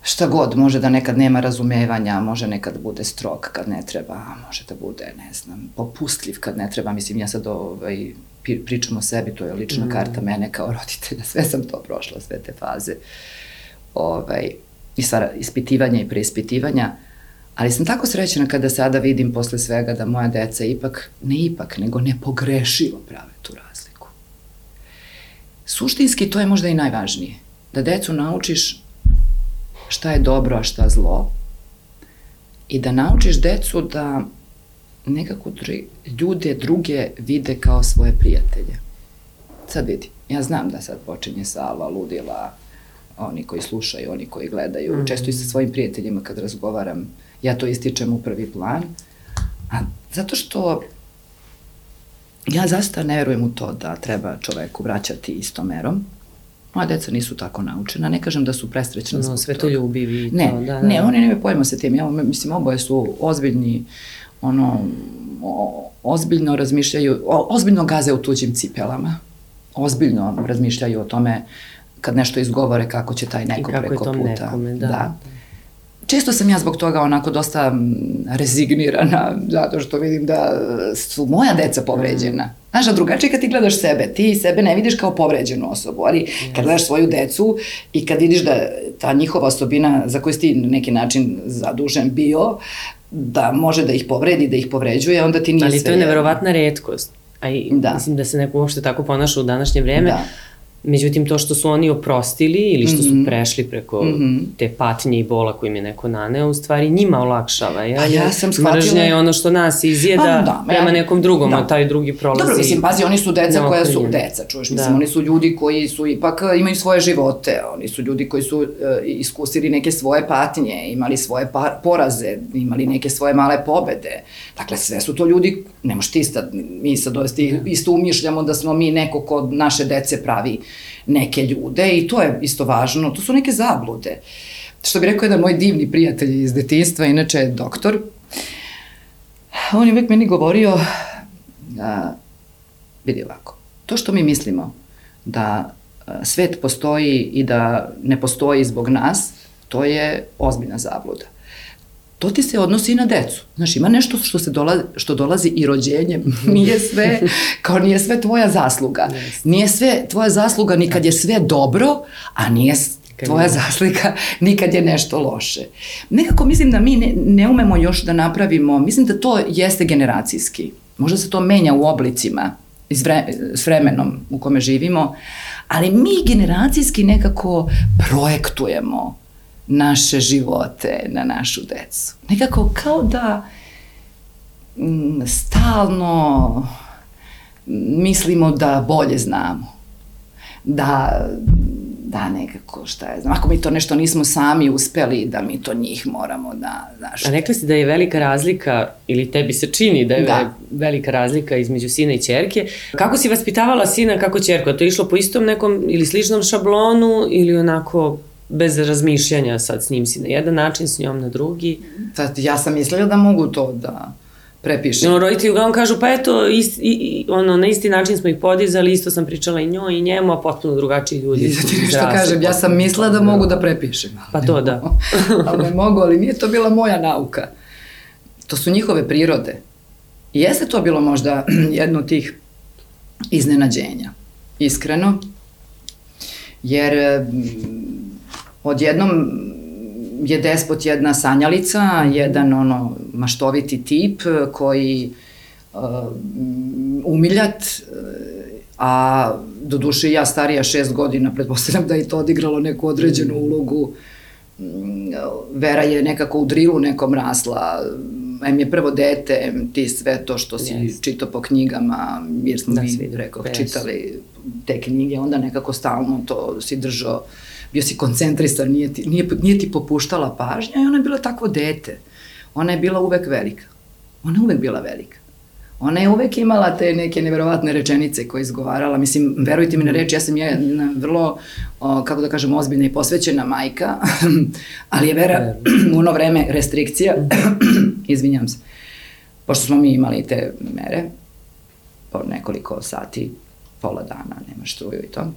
šta god, može da nekad nema razumevanja, može nekad bude strog kad ne treba, može da bude, ne znam, popustljiv kad ne treba, mislim, ja sad ovaj, pričam o sebi, to je lična mm. karta mene kao roditelja, sve sam to prošla, sve te faze, ovaj, i sva ispitivanja i preispitivanja, ali sam tako srećena kada sada vidim posle svega da moja deca ipak, ne ipak, nego nepogrešivo prave tu razliku. Suštinski to je možda i najvažnije, da decu naučiš šta je dobro, a šta zlo. I da naučiš decu da nekako ljude druge vide kao svoje prijatelje. Sad vidi, ja znam da sad počinje salva, ludila, oni koji slušaju, oni koji gledaju, mm. često i sa svojim prijateljima kad razgovaram, ja to ističem u prvi plan, a zato što ja zaista ne verujem u to da treba čoveku vraćati istom merom, Moja deca nisu tako naučena, ne kažem da su presrećna no, sve to ljubivi. Ne, to, da, da. ne, oni nemaju pojma sa tim. Ja, mislim, oboje su ozbiljni, ono, o, ozbiljno razmišljaju, o, ozbiljno gaze u tuđim cipelama. Ozbiljno razmišljaju o tome kad nešto izgovore kako će taj neko preko puta. Nekome, da. da često sam ja zbog toga onako dosta rezignirana, zato što vidim da su moja deca povređena. Mm. Znaš, a drugačije kad ti gledaš sebe, ti sebe ne vidiš kao povređenu osobu, ali yes. kad gledaš svoju decu i kad vidiš da ta njihova osobina za koju si ti na neki način zadužen bio, da može da ih povredi, da ih povređuje, onda ti nije ali sve... Ali to je neverovatna redkost. A i, da. mislim da se neko uopšte tako ponaša u današnje vreme. Da Međutim, to što su oni oprostili ili što su Mhm. prešli preko Mhm. te patnje i bola koju im je neko naneo, u stvari njima olakšava. Ja, Pa ja sam shvatila- Mržnja je ono što nas izjeda Pa da, prema ja- nekom drugom, da. a taj drugi prolazi. Dobro, mislim, pazi, oni su deca koja su deca, čuješ, mislim, Da. oni su ljudi koji su ipak e, imaju svoje živote, oni su ljudi koji su uh, iskusili neke svoje patnje, imali svoje par, poraze, imali neke svoje male pobede. Dakle, sve su to ljudi, ne možeš ti sad, mi sad dovesti, isto umišljamo da smo mi neko ko naše dece pravi neke ljude i to je isto važno, to su neke zablude. Što bi rekao jedan moj divni prijatelj iz detinstva, inače je doktor, on je uvek meni govorio, a, vidi ovako, to što mi mislimo da a, svet postoji i da ne postoji zbog nas, to je ozbiljna zabluda. To ti se odnosi i na decu. Znaš, ima nešto što, se dolazi, što dolazi i rođenjem. Nije sve, kao nije sve tvoja zasluga. Nije sve tvoja zasluga ni kad je sve dobro, a nije tvoja zaslika nikad je nešto loše. Nekako mislim da mi ne, ne umemo još da napravimo, mislim da to jeste generacijski. Možda se to menja u oblicima iz vre, s vremenom u kome živimo, ali mi generacijski nekako projektujemo naše živote na našu decu. Nekako kao da mm, stalno mislimo da bolje znamo. Da, da nekako, šta je znam, ako mi to nešto nismo sami uspeli, da mi to njih moramo da, znaš. A rekla si da je velika razlika, ili tebi se čini da je Da. velika razlika između sina i ćerke. Kako si vaspitavala sina kako ćerku? A to je išlo po istom nekom ili sličnom šablonu ili onako bez razmišljanja sad s njim si na jedan način, s njom na drugi? Sad, ja sam mislila da mogu to da prepišem. No, roditelji uglavnom kažu, pa eto, ist, i, i, ono, na isti način smo ih podizali, isto sam pričala i njoj i njemu, a potpuno drugačiji ljudi. I da ti nešto izrasli kažem, ja sam mislila da mogu da prepišem. Pa to mogu. da. ali ne mogu, ali nije to bila moja nauka. To su njihove prirode. I jeste to bilo možda jedno od tih iznenađenja. Iskreno. Jer odjednom je despot jedna sanjalica, jedan ono maštoviti tip koji uh, umiljat, a do duše ja starija šest godina, pretpostavljam da je to odigralo neku određenu ulogu. Mm, Vera je nekako u drilu nekom rasla, em je prvo dete, em ti sve to što si Jest. čitao po knjigama, jer smo Da, mi, rekao, čitali te knjige, onda nekako stalno to si držao, bio si koncentrisan, nije ti, nije, nije ti popuštala pažnja i ona je bila takvo dete. Ona je bila uvek velika. Ona je uvek bila velika. Ona je uvek imala te neke neverovatne rečenice koje je izgovarala. Mislim, verujte mi na reč, ja sam jedna vrlo, o, kako da kažem, ozbiljna i posvećena majka, ali je Vera u ono vreme restrikcija, izvinjam se, pošto smo mi imali te mere, po nekoliko sati, pola dana, nema struju i to.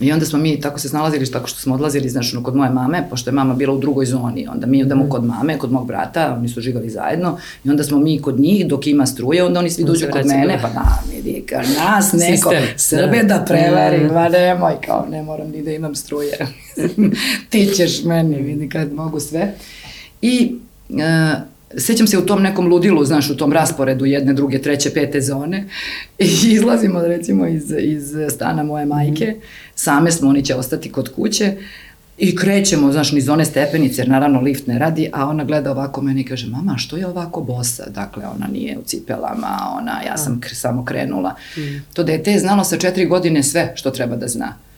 I onda smo mi tako se snalazili tako što smo odlazili, znaš, ono, kod moje mame, pošto je mama bila u drugoj zoni, onda mi odemo kod mame, kod mog brata, oni su živali zajedno, i onda smo mi kod njih dok ima struje, onda oni svi dođu kod mene, pa da, vidi, kao nas neko, Sistem, Srbe da. da, prevari, Mm. ma nemoj, kao ne moram ni da imam struje. Ti ćeš meni, vidi kad mogu sve. I e, sećam se u tom nekom ludilu, znaš, u tom rasporedu jedne, druge, treće, pete zone i izlazimo recimo iz, iz stana moje majke, same smo, oni će ostati kod kuće i krećemo, znaš, niz one stepenice, jer naravno lift ne radi, a ona gleda ovako meni i kaže, mama, što je ovako bosa? Dakle, ona nije u cipelama, ona, ja sam kr samo krenula. To dete je znalo sa četiri godine sve što treba da zna. E,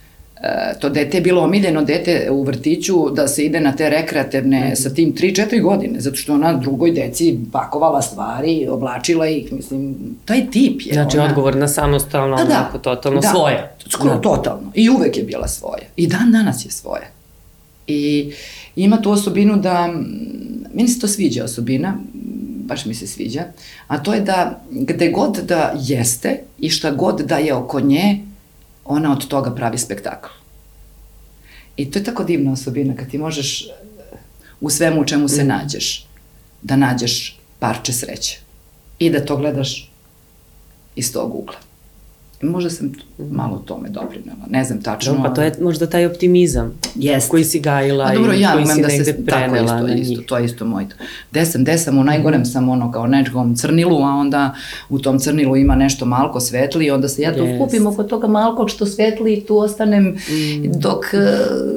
to dete je bilo omiljeno dete u vrtiću da se ide na te rekreativne sa tim 3-4 godine, zato što ona drugoj deci pakovala stvari, oblačila ih, mislim, taj tip je Znači, ona. odgovorna, samostalno, Da, da. onako, totalno Da. svoja. Skoro, totalno. I uvek je bila svoja. I dan danas je svoja. I ima tu osobinu da, mm, meni se to sviđa osobina, mm, baš mi se sviđa, a to je da gde god da jeste i šta god da je oko nje, ona od toga pravi spektakl. I to je tako divna osobina kad ti možeš u svemu u čemu se nađeš, da nađeš parče sreće i da to gledaš iz tog ugla. Možda sam malo tome doprinela, ne znam tačno. Dobro, pa to je možda taj optimizam Jest. koji si gajila A dobro, i ja koji si da negde se, prenela tako isto, na isto, njih. to je isto moj. Gde sam, gde sam, u najgorem sam ono kao nečkom crnilu, a onda u tom crnilu ima nešto malko svetli, onda se ja tu Jest. skupim oko toga malkog što svetli i tu ostanem dok, eh,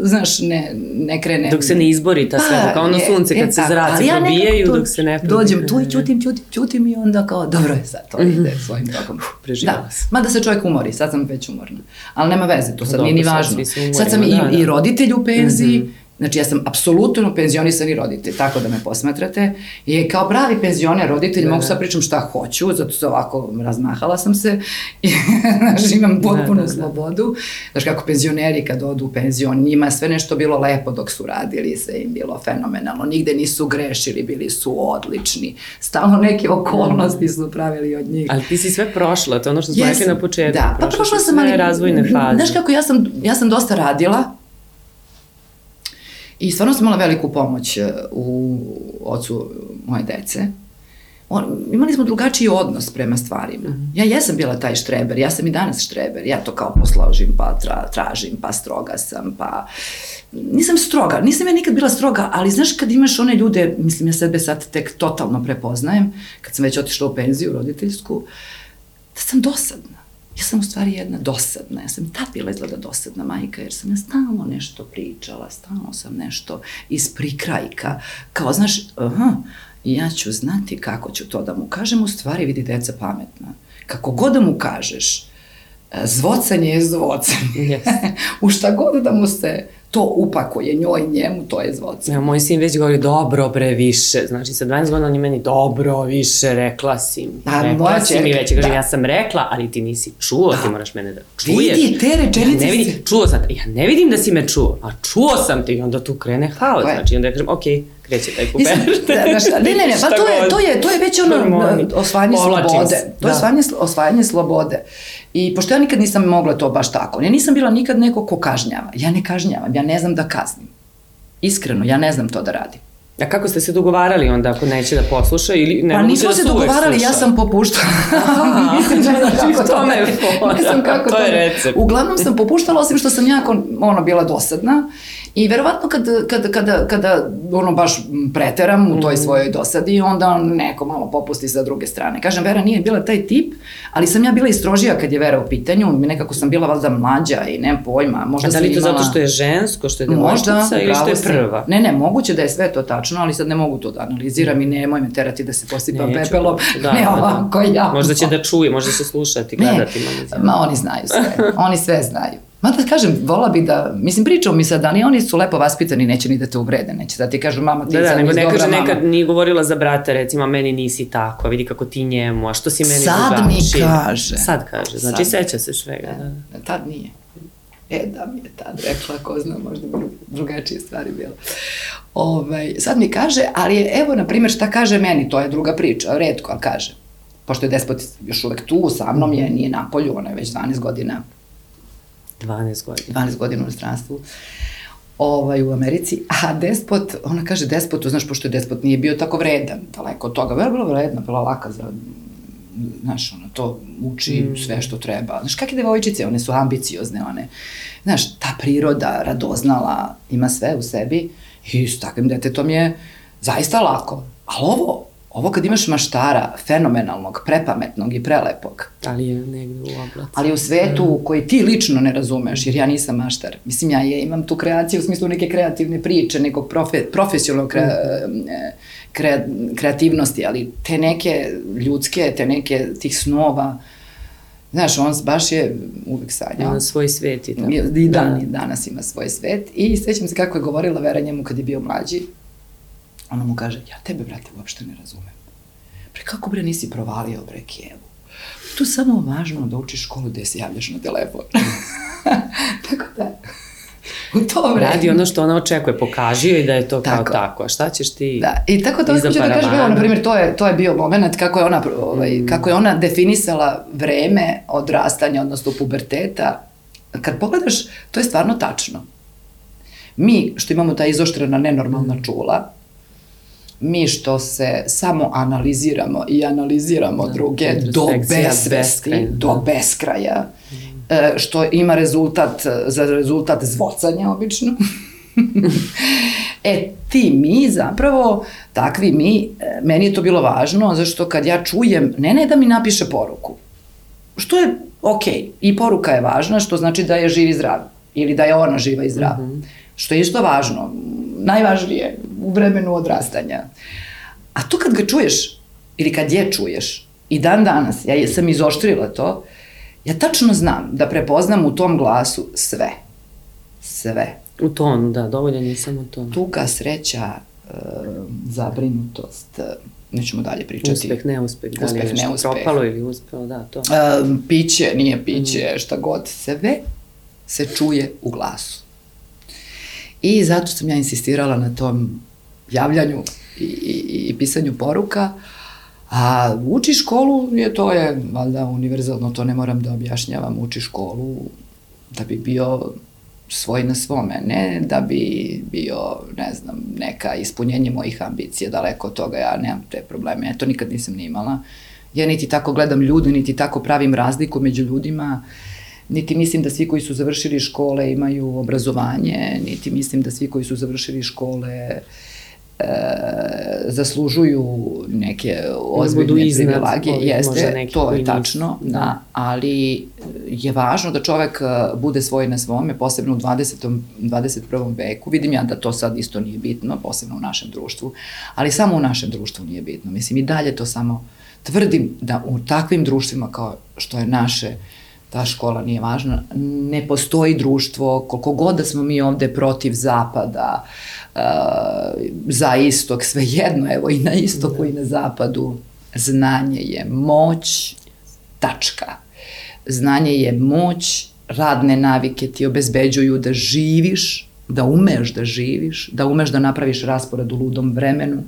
znaš, ne, ne krenem. Dok se ne izbori ta svetla, kao ono je- sunce e, kad se tako. zraci ja probijaju dok se ne probijaju. Dođem tu i ćutim, ćutim, ćutim i onda kao, dobro je sad, to ide svojim tokom. preživela da, mada se čovjek umori, sad sam već umorna. Ali nema veze, to sad Dobro, nije ni važno. Sad sam i, da, da. i roditelj u penziji, Znači, ja sam apsolutno penzionisani roditelj, tako da me posmatrate. I kao pravi penzioner roditelj Da, mogu da. sad pričam šta hoću, zato se ovako razmahala sam se i znaš, imam potpunu Da, da, da. slobodu. Znaš, kako penzioneri kad odu u penzion, njima je sve nešto bilo lepo dok su radili, sve im bilo fenomenalno, nigde nisu grešili, bili su odlični. Stalno neke okolnosti su pravili od njih. Ali ti si sve prošla, to je ono što smo rekli na početku. Da, pa prošla si sam, ali... razvojne faze. Znaš kako, ja sam, ja sam dosta radila i stvarno sam imala veliku pomoć e, u ocu moje dece. On, imali smo drugačiji odnos prema stvarima. Mhm. Ja jesam bila taj štreber, ja sam i danas štreber, ja to kao posložim, pa tra, tražim, pa stroga sam, pa... Nisam stroga, nisam ja nikad bila stroga, ali znaš kad imaš one ljude, mislim ja sebe sad tek totalno prepoznajem, kad sam već otišla u penziju roditeljsku, da sam dosadna. Ja sam u stvari jedna dosadna, ja sam i tad bila izgleda dosadna majka, jer sam ja stalno nešto pričala, stalno sam nešto iz prikrajka, kao znaš, aha, ja ću znati kako ću to da mu kažem, u stvari vidi deca pametna. Kako god da mu kažeš, e, zvocanje je zvocanje. Yes. u šta god da mu se to upakuje, njoj, njemu, to je zvocanje. Evo, moj sin već govori dobro bre više, znači sa 12 godina on je meni dobro više, rekla si mi. Pa, rekla moja si mi već, kažem, da. ja sam rekla, ali ti nisi čuo, ti moraš mene da čuješ. Vidi, te rečenice Ja ne vidim, čuo sam te, ja ne vidim da si me čuo, a čuo sam te i onda tu krene haos, znači onda ja kažem, ok, kreće taj pubert. da, znaš, ne, ne, ne, pa to je, to je, to je već ono osvajanje slobode. To je da. osvajanje, osvajanje slobode. I pošto ja nikad nisam mogla to baš tako, ja nisam bila nikad neko ko kažnjava. Ja ne kažnjavam, ja ne znam da kaznim. Iskreno, ja ne znam to da radim. A kako ste se dogovarali onda ako neće da posluša ili ne pa nismo da se dogovarali, ja sluša? sam popuštala. Aha, Mislim, ne znam znači, kako je ne fora. znam kako To je ne- recept. Uglavnom sam popuštala, osim što sam jako ono, bila dosadna. I verovatno kad, kada, kada, kada ono baš preteram u toj Mhm. svojoj dosadi, onda neko malo popusti sa druge strane. Kažem, Vera nije bila taj tip, ali sam ja bila istrožija kad je Vera u pitanju, nekako sam bila valjda mlađa i nemam pojma. Možda A da li to imala... zato što je žensko, što je devojčica ili što je prva? Ne, ne, moguće da je sve to tačno, ali sad ne mogu to da analiziram i nemoj me terati da se posipam Neću, pepelom. da, ne da, da. ovako ja. Možda će da čuje, možda će slušati, gledati. Ne, ma oni znaju sve, oni sve znaju. Ma da kažem, vola bi da, mislim pričamo mi sad, ali oni su lepo vaspitani, neće ni da te uvrede, neće da ti kažu mama ti Da, da, nego ne kaže mama. nekad, nije govorila za brata, recimo, a meni nisi tako, vidi kako ti njemu, a što si meni Sad mi kaže. Sad kaže, znači Sad. seća se svega. Da. Da, tad nije. E, da mi je tad rekla, ko zna, možda bi drugačije stvari bilo. Ovaj, sad mi kaže, ali je, evo, na primjer, šta kaže meni, to je druga priča, redko, ali kaže. Pošto je despot još uvek tu, sa mnom je, nije na polju, ona je već 12 godina 12 godina. 12 godina u inostranstvu ovaj, u Americi, a despot, ona kaže despotu, znaš, pošto je despot nije bio tako vredan, daleko od toga, bila bila vredna, bila laka za, znaš, ona to uči mm. sve što treba. Znaš, kakve devojčice, one su ambiciozne, one, znaš, ta priroda, radoznala, ima sve u sebi i s takvim detetom je zaista lako. Ali ovo, ovo kad imaš maštara, fenomenalnog, prepametnog i prelepog, Ali je negde u oblaci. ali u svetu koji ti lično ne razumeš, jer ja nisam maštar. Mislim, ja je, imam tu kreaciju u smislu neke kreativne priče, nekog profe, profesionalnog kre, e, kre, kreativnosti, ali te neke ljudske, te neke tih snova, znaš, on baš je uvek sanjao. Ima svoj svet i tako. I dan, i danas ima svoj svet. I sećam se kako je govorila Vera njemu kad je bio mlađi. Ona mu kaže, ja tebe, brate, uopšte ne razumem. Pre, kako bre nisi provalio, bre, Kijevu? Tu samo važno da učiš školu gde se javljaš na telefon. tako da, u to vreme. Radi ono što ona očekuje, pokaži joj da je to kao Tako. tako, a šta ćeš ti? Da, i tako da hoću da kažem, evo, na primjer, to je, to je bio moment kako je ona, ovaj, kako je ona definisala vreme odrastanja, odnosno puberteta. Kad pogledaš, to je stvarno tačno. Mi, što imamo ta izoštrena nenormalna čula, mi što se samo analiziramo i analiziramo da, druge do besvesti, beskraja, do da. beskraja, e, što ima rezultat, za rezultat zvocanja obično. e, ti mi zapravo, takvi mi, e, meni je to bilo važno, zašto kad ja čujem, ne ne da mi napiše poruku, što je ok, i poruka je važna, što znači da je živ i zdrav, ili da je ona živa i zdrava, mm -hmm. što je isto važno, najvažnije u vremenu odrastanja. A to kad ga čuješ, ili kad je čuješ, i dan danas, ja sam izoštrila to, ja tačno znam da prepoznam u tom glasu sve. Sve. U tonu, da, dovoljno nisam u tonu. Tuga, sreća, e, zabrinutost, nećemo dalje pričati. Uspeh, neuspeh, da li je nešto neuspeh. propalo ili uspelo, da, to. E, piće, nije piće, mm. šta god, sve se čuje u glasu. I zato sam ja insistirala na tom javljanju i, i, i pisanju poruka, a uči školu je to je valjda univerzalno, to ne moram da objašnjavam, uči školu da bi bio svoj na svome, ne da bi bio, ne znam, neka ispunjenje mojih ambicija, daleko od toga, ja nemam te probleme, ja to nikad nisam ni imala. Ja niti tako gledam ljude, niti tako pravim razliku među ljudima, niti mislim da svi koji su završili škole imaju obrazovanje, niti mislim da svi koji su završili škole e, zaslužuju neke ozbiljne privilegije, jeste, to je tačno, da. da, ali je važno da čovek e, bude svoj na svome, posebno u 20. 21. veku. Vidim ja da to sad isto nije bitno, posebno u našem društvu, ali samo u našem društvu nije bitno. Mislim, i dalje to samo tvrdim da u takvim društvima kao što je naše, ta škola nije važna, ne postoji društvo, koliko god da smo mi ovde protiv zapada, uh, za istok, sve jedno, evo i na istoku da. i na zapadu, znanje je moć, tačka. Znanje je moć, radne navike ti obezbeđuju da živiš, da umeš da živiš, da umeš da napraviš raspored u ludom vremenu,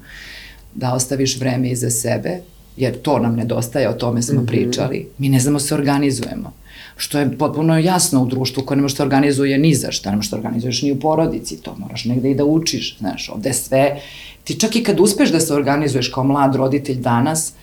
da ostaviš vreme iza sebe, jer to nam nedostaje, o tome smo mm -hmm. pričali. Mi ne znamo da se organizujemo što je potpuno jasno u društvu koje ne može da organizuje ni za šta, ne može organizuješ ni u porodici, to moraš negde i da učiš, znaš, ovde sve, ti čak i kad uspeš da se organizuješ kao mlad roditelj danas,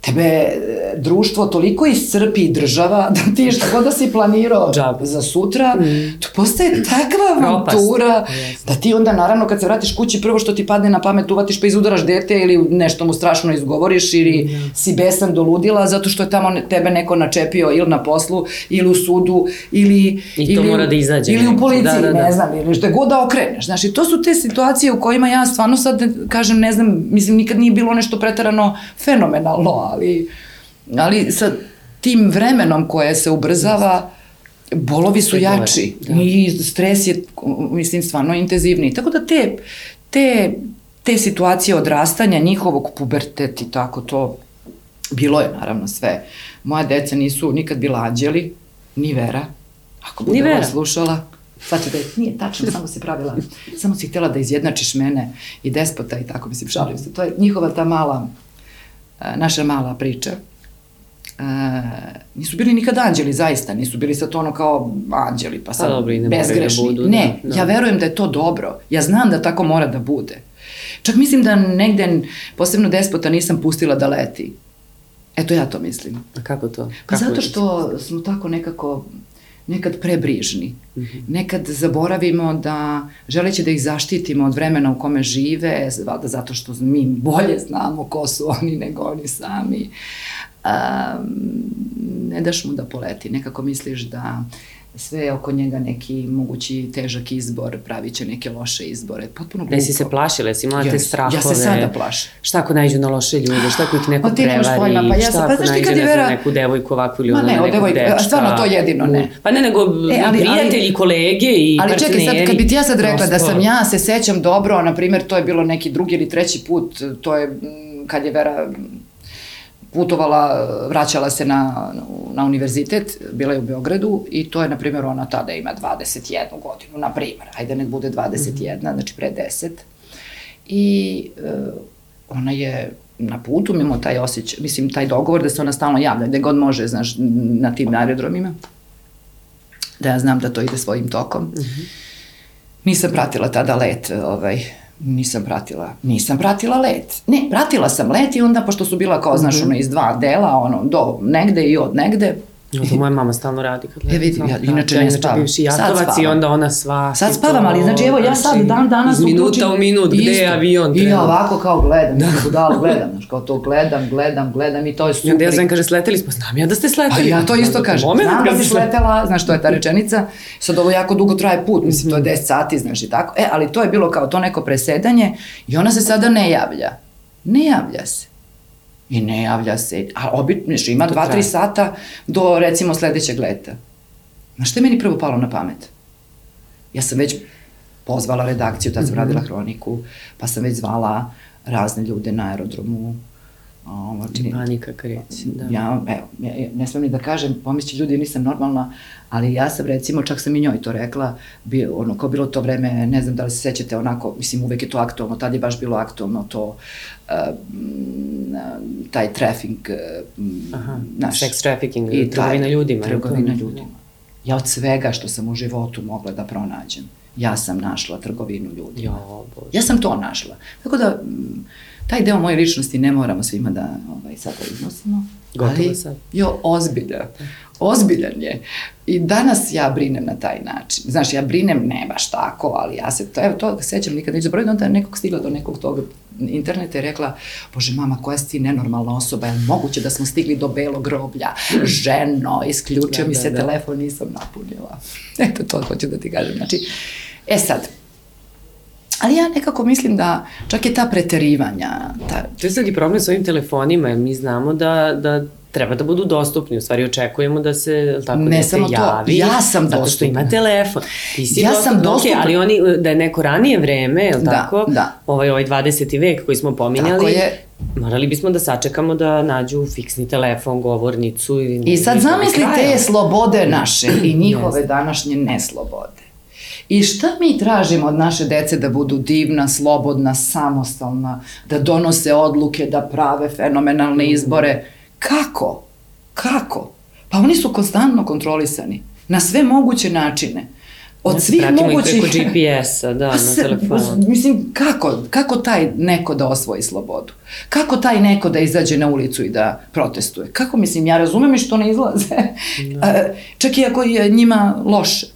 tebe e, društvo toliko iscrpi i država da ti što god da si planirao Džab. za sutra, mm. to postaje takva avantura da ti onda naravno kad se vratiš kući prvo što ti padne na pamet uvatiš pa izudaraš dete ili nešto mu strašno izgovoriš ili mm. si besan do ludila zato što je tamo tebe neko načepio ili na poslu ili u sudu ili, I to ili, mora da izađe. Ili u policiji, da, da, da. ne znam, ili što god da okreneš. Znaš, i to su te situacije u kojima ja stvarno sad kažem, ne znam, mislim nikad nije bilo nešto pretarano fenomenalno, ali, ali sa tim vremenom koje se ubrzava, bolovi su jači da. i stres je, mislim, stvarno intenzivniji. Tako da te, te, te situacije odrastanja, njihovog pubertet i tako to, bilo je naravno sve. Moja deca nisu nikad bila anđeli, ni Vera, ako bude Vera. slušala. Sad da je, nije tačno, samo se pravila, samo si htjela da izjednačiš mene i despota i tako, mislim, šalim se. To je njihova ta mala naša mala priča. Uh, nisu bili nikad anđeli, zaista, nisu bili sad ono kao anđeli, pa sad dobro, ne bezgrešni. Da budu, ne, da, da. ja verujem da je to dobro. Ja znam da tako mora da bude. Čak mislim da negde, posebno despota, nisam pustila da leti. Eto ja to mislim. A kako to? Pa kako zato što smo tako nekako nekad prebrižni. Mm -hmm. Nekad zaboravimo da, želeći da ih zaštitimo od vremena u kome žive, valjda zato što mi bolje znamo ko su oni nego oni sami, um, ne daš mu da poleti. Nekako misliš da sve oko njega neki mogući težak izbor, pravit će neke loše izbore. Potpuno glupo. Ne si se plašila, si imala te strahove. Ja se sada plašim. Šta ako najđu na loše ljude, šta ako ih neko pa prevari, pojma, pa ja šta pa, ako najđe ne vera... neku devojku ovakvu ili ono ne, nekog devojka, dečka. Stvarno to jedino ne. Pa ne, nego e, ali, prijatelji, ali, kolege i ali, partneri. Ali čekaj, sad kad bi ti ja sad rekla prosto... da sam ja se sećam dobro, na primjer to je bilo neki drugi ili treći put, to je kad je Vera putovala, vraćala se na, na univerzitet, bila je u Beogradu i to je, na primjer, ona tada ima 21 godinu, na primjer, ajde nek bude 21, mm -hmm. znači pre 10. I e, ona je na putu, mimo taj osjećaj, mislim, taj dogovor da se ona stalno javlja, gde god može, znaš, na tim aerodromima, da ja znam da to ide svojim tokom. Mm -hmm. Nisam pratila tada let, ovaj, nisam pratila, nisam pratila let. Ne, pratila sam let i onda, pošto su bila kao, znaš, Mhm. ono, iz dva dela, ono, do negde i od negde, No, to moja mama stalno radi kad gleda. E, vidi, ja Da, inače ja ne spavam. bivši jatovac i onda ona sva. Sad spavam, ali znači evo ja sad dan danas Iz minuta u minut, gde je avion I ja ovako kao gledam, da. budalo gledam, znači kao to gledam, gledam, gledam i to je I super. onda ja znam, kaže, sleteli smo, znam ja da ste A sleteli. ja to isto kažem. Znam da si sletela. sletela, znaš to je ta rečenica. Sad ovo jako dugo traje put, mislim to je 10 sati, znaš i tako. E, ali to je bilo kao to neko presedanje i ona se sada ne javlja. Ne javlja se. I ne javlja se. A obično ima To 2-3 traje. sata do recimo sledećeg leta. Znaš što je meni prvo palo na pamet? Ja sam već pozvala redakciju, tad sam Mhm. radila hroniku, pa sam već zvala razne ljude na aerodromu. Ovo, čini- Panika kreće, da. ja, evo, ja, ne smem ni da kažem, pomisli ljudi nisam normalna, ali ja sam recimo, čak sam i njoj to rekla, bio, ono, kao bilo to vreme, ne znam da li se sećate onako, mislim uvek je to aktualno, tad je baš bilo aktualno to, uh, taj trafing, uh, Aha, naš, sex trafficking, i taj- trgovina ljudima. li to? Trgovina ljudima. Ja od svega što sam u životu mogla da pronađem, ja sam našla trgovinu ljudima. Jo, bože. Ja sam to našla. Tako da, mm, taj deo moje ličnosti ne moramo svima da ovaj, sad da iznosimo. Gotovo ali, sad. Jo, ozbiljan. Ozbiljan je. I danas ja brinem na taj način. Znaš, ja brinem ne baš tako, ali ja se, to, evo, to sećam nikad neću zaboraviti, onda je nekog stigla do nekog tog interneta i rekla, bože mama, koja si ti nenormalna osoba, je moguće da smo stigli do belog groblja? Ženo, isključio Da, mi da, se da. telefon, nisam napunila. Eto, to hoću da ti kažem. Znači, e sad, Ali ja nekako mislim da čak je ta preterivanja, ta, To je sad i problem s ovim telefonima, jer mi znamo da, da treba da budu dostupni, u stvari očekujemo da se tako, Ne da samo to, javi, ja sam zato što dostupna. ima telefon. Ti si Ja sam dostupna, dostupna. ok, ali oni, da je neko ranije vreme, jel Da, tako, da. ovaj, ovaj 20. vek koji smo pominjali, Tako je. morali bismo da sačekamo da nađu fiksni telefon, govornicu. Ili, I sad ili do zamisli kraja. te slobode naše i njihove današnje neslobode. I šta mi tražimo od naše dece da budu divna, slobodna, samostalna, da donose odluke, da prave fenomenalne Mm. izbore? Kako? Kako? Pa oni su konstantno kontrolisani na sve moguće načine. Od Ja, svih pratimo ih mogućih... preko GPS-a, da, Pa na se- telefonu. Mislim, kako, kako taj neko da osvoji slobodu? Kako taj neko da izađe na ulicu i da protestuje? Kako, mislim, ja razumem i što ne izlaze. Da. Čak i ako je njima loše.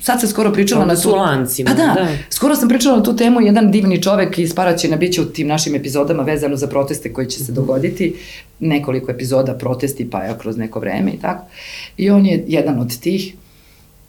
Sad se skoro pričala na tu... lancima, Pa da, da. skoro sam pričala na tu temu, jedan divni čovek iz Paraćina biće u tim našim epizodama vezano za proteste koji će se dogoditi, nekoliko epizoda protesti pa je kroz neko vreme i tako. I on je jedan od tih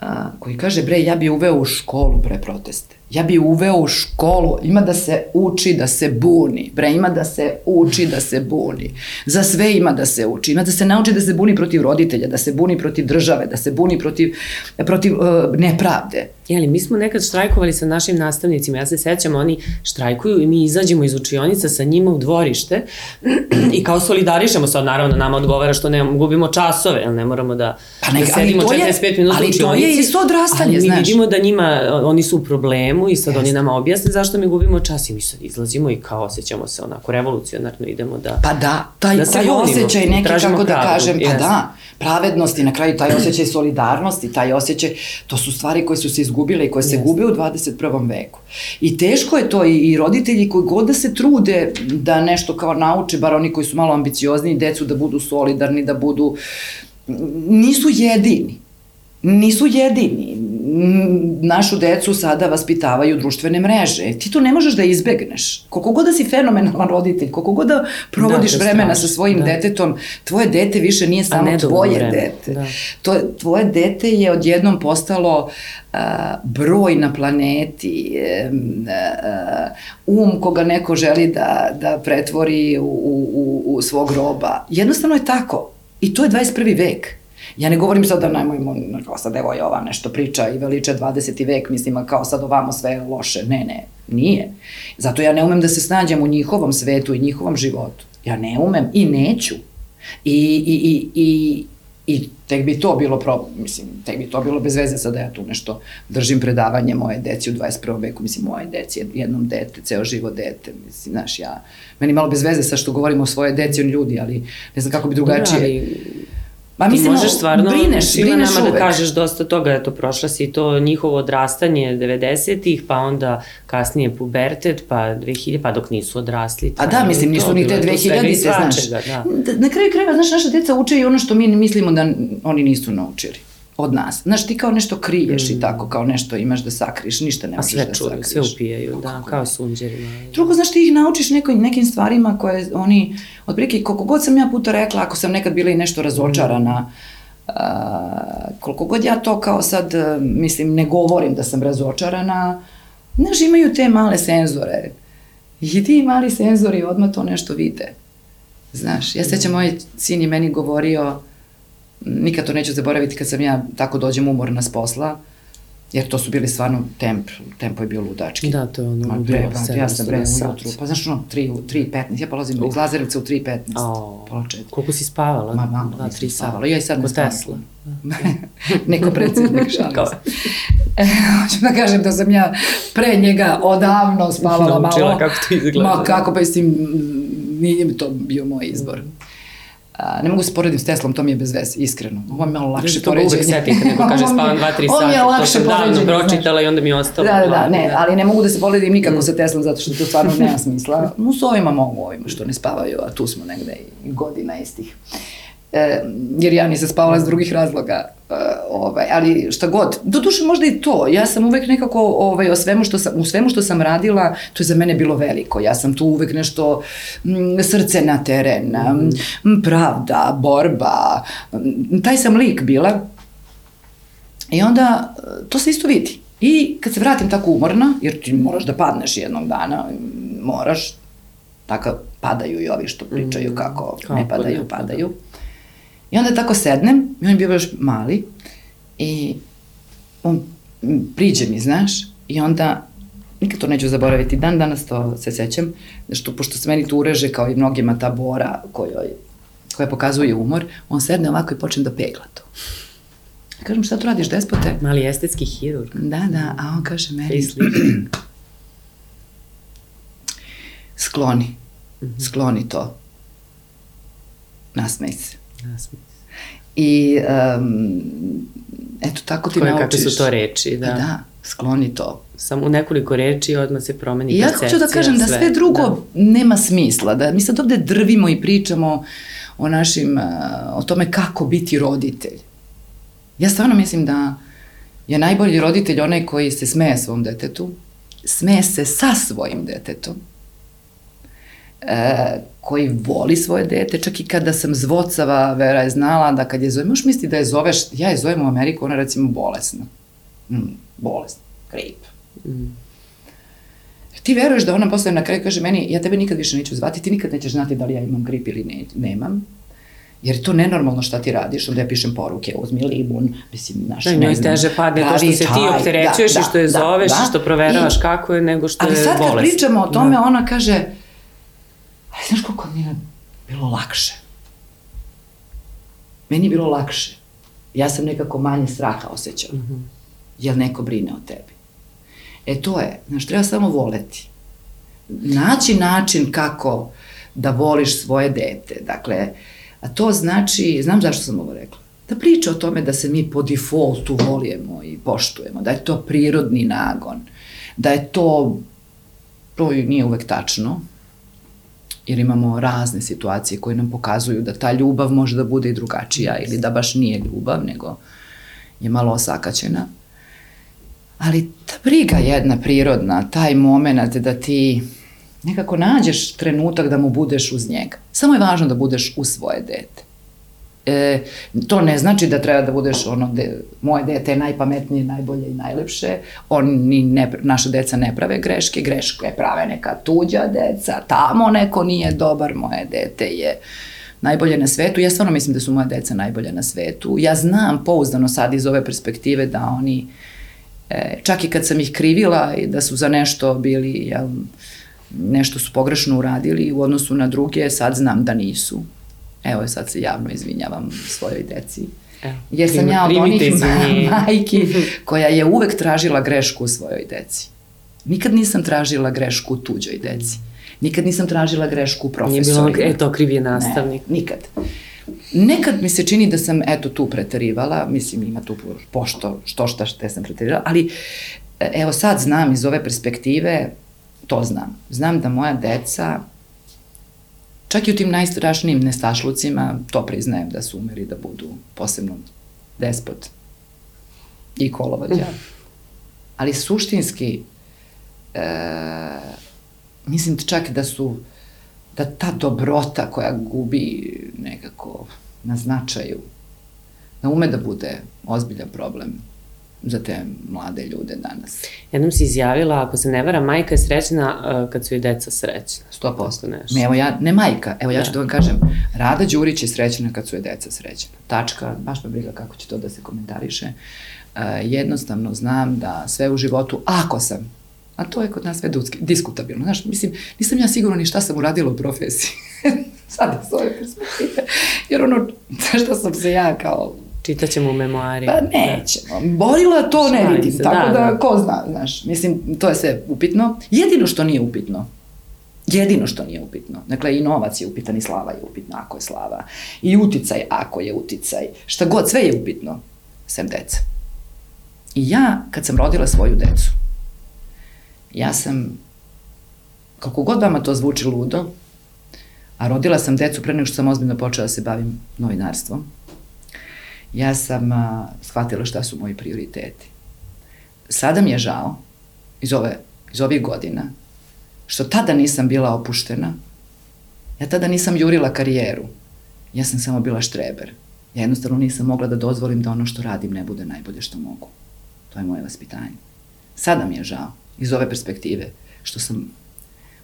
a, koji kaže, bre, ja bi uveo u školu pre proteste. Ja bi uveo u školu, ima da se uči da se buni. Bre, ima da se uči da se buni. Za sve ima da se uči. Ima da se nauči da se buni protiv roditelja, da se buni protiv države, da se buni protiv, protiv uh, nepravde. Jeli, mi smo nekad štrajkovali sa našim nastavnicima, ja se sećam, oni štrajkuju i mi izađemo iz učionica sa njima u dvorište i kao solidarišemo sad, naravno nama odgovara što ne gubimo časove, jer ne moramo da, Pa neka, da sedimo ali to je- 45 minuta ali u to je učionici. isto odrastanje, ali mi znaš. vidimo da njima, oni su u problemu i sad oni Jeste. nama objasne zašto mi gubimo čas i mi sad izlazimo i kao osjećamo se onako revolucionarno, idemo da... Pa da, taj, Da se taj osjećaj neki, kako da pravdu, kažem, pa jeste. da, pravednosti, na kraju taj osjećaj solidarnosti, taj osjećaj, to su stvari koje su se izgubile i koje se Jeste. gube u 21. veku. I teško je to i, i roditelji koji god da se trude da nešto kao nauče, bar oni koji su malo ambiciozni, decu da budu solidarni, da budu, nisu jedini. Nisu jedini. Mm, Našu decu sada vaspitavaju društvene mreže. Ti to ne možeš da izbegneš. Koliko god da si fenomenalan roditelj, koliko god da provodiš Da, vremena strašno, sa svojim da. detetom, tvoje dete više nije samo tvoje vremena, dete. da. To, tvoje dete je odjednom postalo uh, broj na planeti, um, uh, um koga neko želi da, da pretvori u, u, u svog roba. Jednostavno je tako. I to je 21. vek. Ja ne govorim sad da najmojmo, kao sad evo je ova nešto priča i veliče 20. vek, mislim, kao sad ovamo sve je loše. Ne, ne, nije. Zato ja ne umem da se snađem u njihovom svetu i njihovom životu. Ja ne umem i neću. I, i, i, i, i tek bi to bilo pro, mislim, tek bi to bilo bez veze sad da ja tu nešto držim predavanje moje deci u 21. veku, mislim, moje deci, jednom dete, ceo život dete, mislim, znaš, ja, meni malo bez veze sa što govorimo o svoje deci, on ljudi, ali ne znam kako bi drugačije. Da, ali Ti mislim, možeš stvarno brineš, svima brineš nama uvek. da kažeš dosta toga, eto, prošla si to njihovo odrastanje 90-ih, pa onda kasnije pubertet, pa 2000, pa dok nisu odrasli. A da, mislim, nisu ni te je tu svega i 2000-te, znaš. Da. D- Na kraju krajeva, znaš, naša deca uče i ono što mi mislimo da oni nisu naučili od nas. Znaš, ti kao nešto kriješ i tako, kao nešto imaš da sakriješ, ništa ne Mm. A možeš sve da čuju, sakriješ. sve upijaju, da, kao sunđerima. Drugo, znaš, ti ih naučiš nekoj, nekim stvarima koje oni, otprilike, koliko god sam ja puta rekla, ako sam nekad bila i nešto razočarana, a, koliko god ja to kao sad, e, mislim, ne govorim da sam razočarana, znaš, imaju te male senzore. I ti mali senzori odmah to nešto vide. Znaš, ja sećam, moj sin je meni govorio, nikad to neću zaboraviti kad sam ja tako dođem umorna s posla, jer to su bili stvarno temp, tempo je bio ludački. Da, to je ono Ma ludilo, bre, brate, ja sam 700 bre ujutru, pa znaš ono, 3, 3.15, ja polazim iz Lazarevca u 3.15, O, pola četiri. koliko si spavala? Ma, malo Dva, nisam spavala. Ja i sad ne spavam. Tesla. Neko predsjednik, šalim se. E, hoću da kažem da sam ja pre njega odavno spavala Naučila malo. kako to izgleda. Ma kako, pa mislim, nije to bio moj izbor. A, ne mogu se poredim s Teslom, to mi je bez veze, iskreno. Ovo je malo lakše Lakše to uvek poređenje. seti kad neko kaže spavam 2-3 ovo mi je sata, to sam davno pročitala i onda mi je ostalo. Da, da, da, ne, ali ne mogu da se poredim nikako sa Teslom zato što to stvarno nema smisla. No, s ovima mogu, ovima što ne spavaju, a tu smo negde i godina istih. E, jer ja nisam spavala iz drugih razloga. E, ovaj, ali šta god, do duše možda i to. Ja sam uvek nekako ovaj, o svemu što sam, u svemu što sam radila, to je za mene bilo veliko. Ja sam tu uvek nešto m, srce na teren, m, pravda, borba. m, taj sam lik bila. I onda e, to se isto vidi. I kad se vratim tako umorna, jer ti moraš da padneš jednog dana, moraš, tako padaju i ovi što pričaju kako, kako ne padaju, ne pada. padaju. I onda tako sednem, i on je bio još mali, i on priđe mi, znaš, i onda, nikad to neću zaboraviti, dan danas to se sećam, što pošto se meni tu ureže kao i mnogima ta bora kojoj, koja pokazuje umor, on sedne ovako i počne da pegla to. Kažem, šta tu radiš, despote? Mali estetski hirurg. Da, da, a on kaže meni, skloni, Mhm. skloni to. Nasmej se. I um, eto tako ti Koje, naučiš. kakve su to reči, da. Da. da, skloni to. Samo u nekoliko reči odmah se promeni I ja percepcija. hoću da kažem da sve drugo Da. nema smisla, da mi sad ovde drvimo i pričamo o našim, uh, o tome kako biti roditelj. Ja stvarno mislim da je najbolji roditelj onaj koji se smeje svom detetu, smeje se sa svojim detetom, e, koji voli svoje dete, čak i kada sam zvocava, Vera je znala da kad je zove, možeš misli da je zoveš, ja je zovem u Ameriku, ona recimo bolesna. Mm, bolesna, grip. Mm. Ti veruješ da ona posle na kraju kaže meni, ja tebe nikad više neću zvati, ti nikad nećeš znati da li ja imam grip ili ne, nemam. Jer je to nenormalno šta ti radiš, onda ja pišem poruke, uzmi limun, mislim, znaš, Da, ne njoj teže padne to što se ti opterećuješ da, i što je da, zoveš da, i što proveravaš I- kako je nego što Ali je sad kad bolest. pričamo o tome, Da. ona kaže, ali znaš koliko mi je bilo lakše? Meni je bilo lakše. Ja sam nekako manje straha osjećala. Mhm. Jel neko brine o tebi? E to je, znaš, treba samo voleti. Naći način kako da voliš svoje dete. Dakle, a to znači, znam zašto sam ovo rekla, da priča o tome da se mi po defaultu volimo i poštujemo, da je to prirodni nagon, da je to, to nije uvek tačno, jer imamo razne situacije koje nam pokazuju da ta ljubav može da bude i drugačija ili da baš nije ljubav, nego je malo osakaćena. Ali ta briga jedna prirodna, taj moment da ti nekako nađeš trenutak da mu budeš uz njega. Samo je važno da budeš uz svoje dete. E, to ne znači da treba da budeš ono, de, moje dete je najpametnije, najbolje i najlepše, oni ne, naša deca ne prave greške, greške prave neka tuđa deca, tamo neko nije dobar, moje dete je najbolje na svetu. Ja stvarno mislim da su moje deca najbolje na svetu. Ja znam pouzdano sad iz ove perspektive da oni, e, čak i kad sam ih krivila i da su za nešto bili, jel, nešto su pogrešno uradili u odnosu na druge, sad znam da nisu. Evo, sad se javno izvinjavam svojoj deci. Evo, Jer sam ja od onih izvinjenje. majki koja je uvek tražila grešku u svojoj deci. Nikad nisam tražila grešku u tuđoj deci. Nikad nisam tražila grešku u Nije bilo, profesorima. e, to kriv je nastavnik. Ne, nikad. nekad mi se čini da sam eto tu pretarivala, mislim ima tu pošto, što šta šta sam pretarivala, ali e, evo sad znam iz ove perspektive, to znam. Znam da moja deca, čak i u tim najstrašnijim nestašlucima, to priznajem da su umeri da budu posebno despot i kolovođa. Ali suštinski, e, mislim čak da su, da ta dobrota koja gubi nekako na značaju, da ume da bude ozbiljan problem za te mlade ljude danas. Jednom si izjavila, ako se ne vara, majka je srećna uh, kad su i deca srećna. 100%. Nešto. Ne, evo ja, ne majka, evo ja da. ću da vam kažem, Rada Đurić je srećna kad su je deca srećna. Tačka, baš me briga kako će to da se komentariše. Uh, jednostavno znam da sve u životu, ako sam, a to je kod nas sve diskutabilno, znaš, mislim, nisam ja sigurno ni šta sam uradila u profesiji. Sad je svoje perspektive. Jer ono, šta sam se ja kao Čitaćemo u memoari. Pa nećemo. Borila to ne vidim, se, tako da, da, da, ko zna, znaš. Mislim, to je sve upitno. Jedino što nije upitno, jedino što nije upitno, dakle i novac je upitan i slava je upitna ako je slava, i uticaj ako je uticaj, šta god, sve je upitno, sem deca. I ja, kad sam rodila svoju decu, ja sam, kako god vama to zvuči ludo, a rodila sam decu pre nego što sam ozbiljno počela da se bavim novinarstvom, ja sam a, shvatila šta su moji prioriteti. Sada mi je žao, iz, ove, iz ovih godina, što tada nisam bila opuštena, ja tada nisam jurila karijeru, ja sam samo bila štreber. Ja jednostavno nisam mogla da dozvolim da ono što radim ne bude najbolje što mogu. To je moje vaspitanje. Sada mi je žao, iz ove perspektive, što sam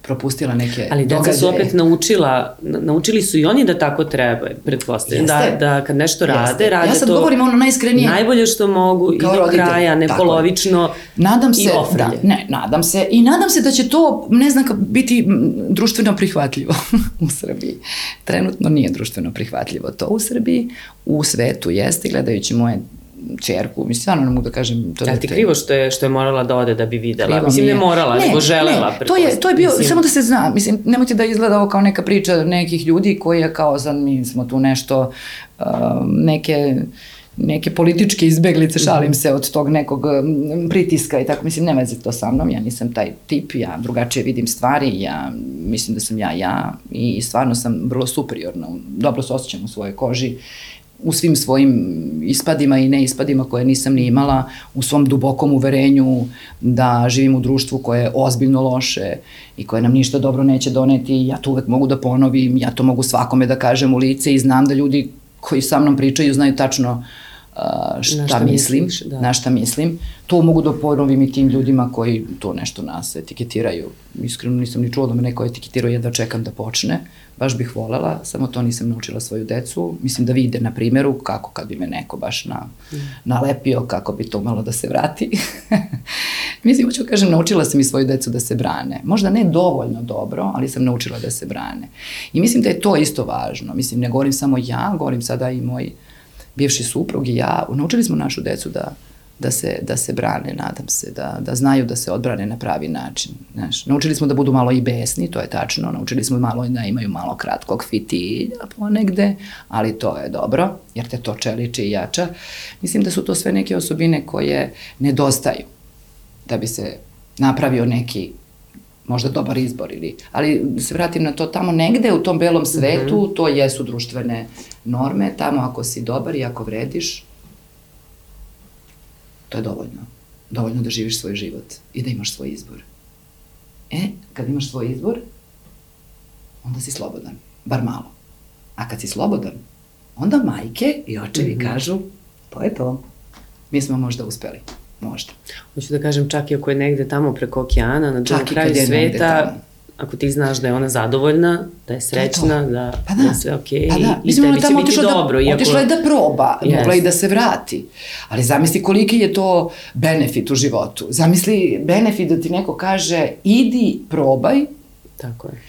propustila neke Ali deca događaje. su opet naučila, naučili su i oni da tako treba, pretpostavljam. Da, da kad nešto rade, Jeste. rade ja sad to govorim ono najiskrenije. najbolje što mogu i do roditelj. kraja, ne tako polovično nadam se, i Da, ne, nadam se. I nadam se da će to, ne znam, biti društveno prihvatljivo u Srbiji. Trenutno nije društveno prihvatljivo to u Srbiji. U svetu jeste, gledajući moje čerku, mislim, stvarno ne mogu da kažem to. Ali ti krivo što je, što je morala da ode da bi videla? Krivo mislim, ne morala, ne, nego želela. Ne, to je, to je bio, mislim... samo da se zna, mislim, nemojte da izgleda ovo kao neka priča nekih ljudi koji je kao, sad mi smo tu nešto, uh, neke neke političke izbeglice, mhm. šalim se od tog nekog um, pritiska i tako, mislim, nema veze to sa mnom, ja nisam taj tip, ja drugačije vidim stvari, ja mislim da sam ja ja i stvarno sam vrlo superiorna, dobro se osjećam u svojoj koži u svim svojim ispadima i neispadima koje nisam ni imala, u svom dubokom uverenju da živim u društvu koje je ozbiljno loše i koje nam ništa dobro neće doneti, ja to uvek mogu da ponovim, ja to mogu svakome da kažem u lice i znam da ljudi koji sa mnom pričaju znaju tačno uh, šta, šta mislim, misliš, da. na šta mislim. To mogu da ponovim i tim ljudima koji to nešto nas etiketiraju. Iskreno nisam ni čula da me neko etiketirao jedva čekam da počne baš bih volela, samo to nisam naučila svoju decu. Mislim da vide na primjeru kako kad bi me neko baš na, mm. nalepio, kako bi to malo da se vrati. Mislim, hoću da kažem, naučila sam i svoju decu da se brane. Možda ne dovoljno dobro, ali sam naučila da se brane. I mislim da je to isto važno. Mislim, ne govorim samo ja, govorim sada i moj bivši suprug i ja. Naučili smo našu decu da da se, da se brane, nadam se, da, da znaju da se odbrane na pravi način. Znaš, naučili smo da budu malo i besni, to je tačno, naučili smo malo da imaju malo kratkog fitilja ponegde, ali to je dobro, jer te to čeliče i jača. Mislim da su to sve neke osobine koje nedostaju da bi se napravio neki možda dobar izbor ili, ali se vratim na to, tamo negde u tom belom svetu, mm -hmm. to jesu društvene norme, tamo ako si dobar i ako vrediš, To je dovoljno. Dovoljno da živiš svoj život i da imaš svoj izbor. E, kad imaš svoj izbor, onda si slobodan. Bar malo. A kad si slobodan, onda majke i očevi mm -hmm. kažu, to je to. Mi smo možda uspeli. Možda. Hoću da kažem, čak i ako je negde tamo preko okeana, na drugom kraju sveta, ako ti znaš da je ona zadovoljna, da je srećna, to. da, pa da. da sve okej okay, pa da. i tebi će biti da, dobro. Iako... Otišla je da proba, yes. mogla i da se vrati. Ali zamisli koliki je to benefit u životu. Zamisli benefit da ti neko kaže idi, probaj. Tako je.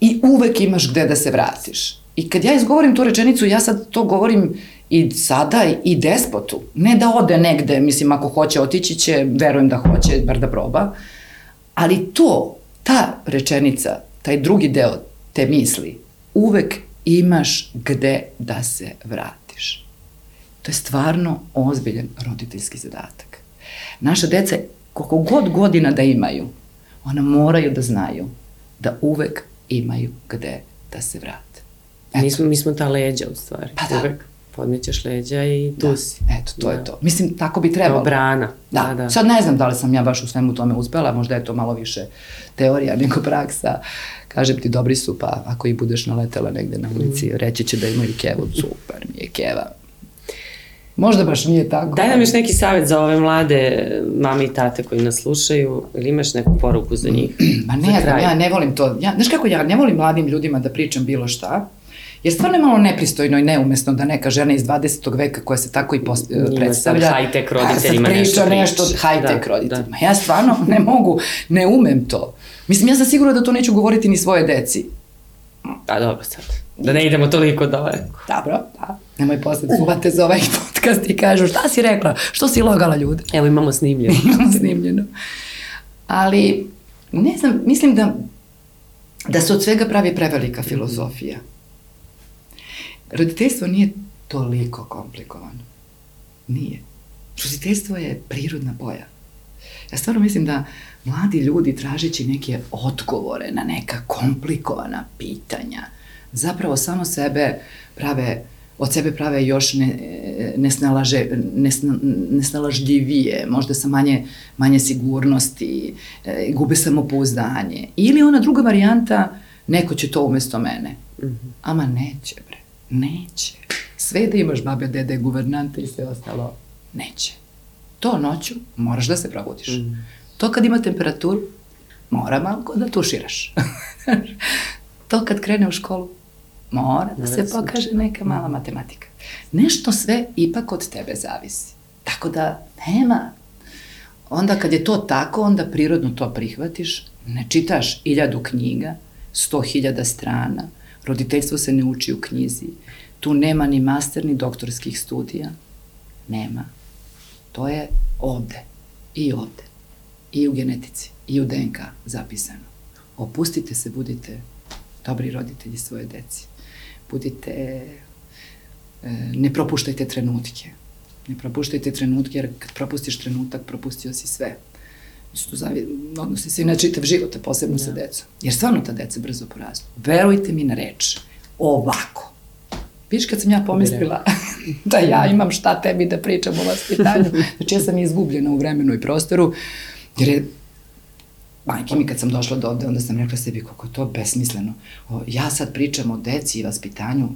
I uvek imaš gde da se vratiš. I kad ja izgovorim tu rečenicu, ja sad to govorim i sada i despotu. Ne da ode negde, mislim, ako hoće otići će, verujem da hoće, bar da proba. Ali to ta rečenica, taj drugi deo te misli, uvek imaš gde da se vratiš. To je stvarno ozbiljan roditeljski zadatak. Naša deca, koliko god godina da imaju, ona moraju da znaju da uvek imaju gde da se vrate. Mi smo, mi smo ta leđa u stvari. Pa da. Uvek podmećeš leđa i tu da. si. Eto, to Da. je to. Mislim, tako bi trebalo. Kao brana. Da. Da, da. Sad ne znam da li sam ja baš u svemu tome uspela, možda je to malo više teorija nego praksa. Kažem ti, dobri su, pa ako i budeš naletela negde na ulici, Mm. reći će da imaju kevu, super mi je keva. Možda baš nije tako. Daj nam još neki savjet za ove mlade mame i tate koji nas slušaju, ili imaš neku poruku za njih? Ma ne kraj. ja ne volim to. Ja, znaš kako, ja ne volim mladim ljudima da pričam bilo šta, jer stvarno je malo nepristojno i neumesno da neka žena iz 20. veka koja se tako i pos, Njima sad predstavlja. high-tech a, sad roditeljima nešto nešto priča. high-tech Da, roditeljima. Ja stvarno ne mogu, ne umem to. Mislim, ja sam sigurna da to neću govoriti ni svoje deci. A dobro sad. Da ne idemo toliko daleko. Dobro, da. Nemoj posle da uvate za ovaj podcast i kažu šta si rekla, što si lagala ljude. Evo imamo snimljeno. Imam snimljeno. Ali, ne znam, mislim da, da se od svega pravi prevelika filozofija. Roditeljstvo nije toliko komplikovano. Nije. Roditeljstvo je prirodna pojava. Ja stvarno mislim da mladi ljudi tražeći neke odgovore na neka komplikovana pitanja, zapravo samo sebe prave, od sebe prave još ne, nesnalaže, nesna, nesnalažljivije, možda sa manje, manje sigurnosti, e, gube samopouzdanje. Ili ona druga varijanta, neko će to umesto mene. Ama neće, bre. Neće. Sve da imaš babe, dede, guvernante i sve ostalo, neće. To noću moraš da se probudiš. To kad ima temperaturu, mora malo da tuširaš. to kad krene u školu, mora da se da se pokaže neka mala matematika. Nešto sve ipak od tebe zavisi. Tako da nema. Onda kad je to tako, onda prirodno to prihvatiš, ne čitaš iljadu knjiga, sto hiljada strana, roditeljstvo se ne uči u knjizi, tu nema ni master ni doktorskih studija, nema. To je ovde i ovde i u genetici i u DNK zapisano. Opustite se, budite dobri roditelji svoje deci. Budite, e, ne propuštajte trenutke. Ne propuštajte trenutke, jer kad propustiš trenutak, propustio si sve. Mislim, to zavi, odnosi se i na čitav život, a posebno sa decom. Jer stvarno ta deca brzo porastu. Verujte mi na reč. Ovako. Viš kad sam ja pomislila da ja imam šta tebi da pričam o vaspitanju, znači ja sam izgubljena u vremenu i prostoru, jer je majke mi kad sam došla do ovde, onda sam rekla sebi kako je to besmisleno. O, ja sad pričam o deci i vaspitanju,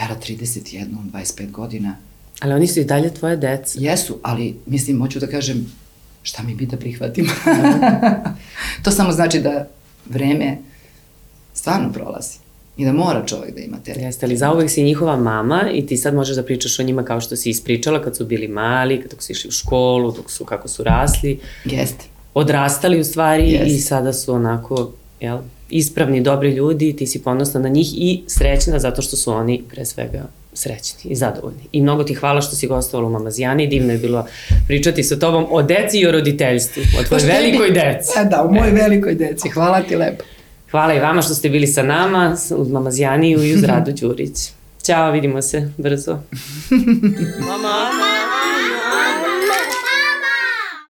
Vera 31, 25 godina, Ali oni su i dalje tvoje deca. Jesu, ali mislim, hoću da kažem, šta mi bi da prihvatim? to samo znači da vreme stvarno prolazi i da mora čovjek da ima te Jeste li zauvek si njihova mama i ti sad možeš da pričaš o njima kao što si ispričala kad su bili mali, kad su išli u školu, dok su, kako su rasli, Jeste. odrastali u stvari Jeste. i sada su onako, jel, ispravni, dobri ljudi, ti si ponosna na njih i srećna zato što su oni pre svega srećni i zadovoljni. I mnogo ti hvala što si gostovala u Mamazijani, divno je bilo pričati sa tobom o deci i o roditeljstvu, o tvojoj je velikoj deci. E, da, u mojoj velikoj deci. Hvala ti lepo. Hvala i vama što ste bili sa nama, uz Mamazijaniju i uz Radu Đurić. Ćao, vidimo se brzo. Mama!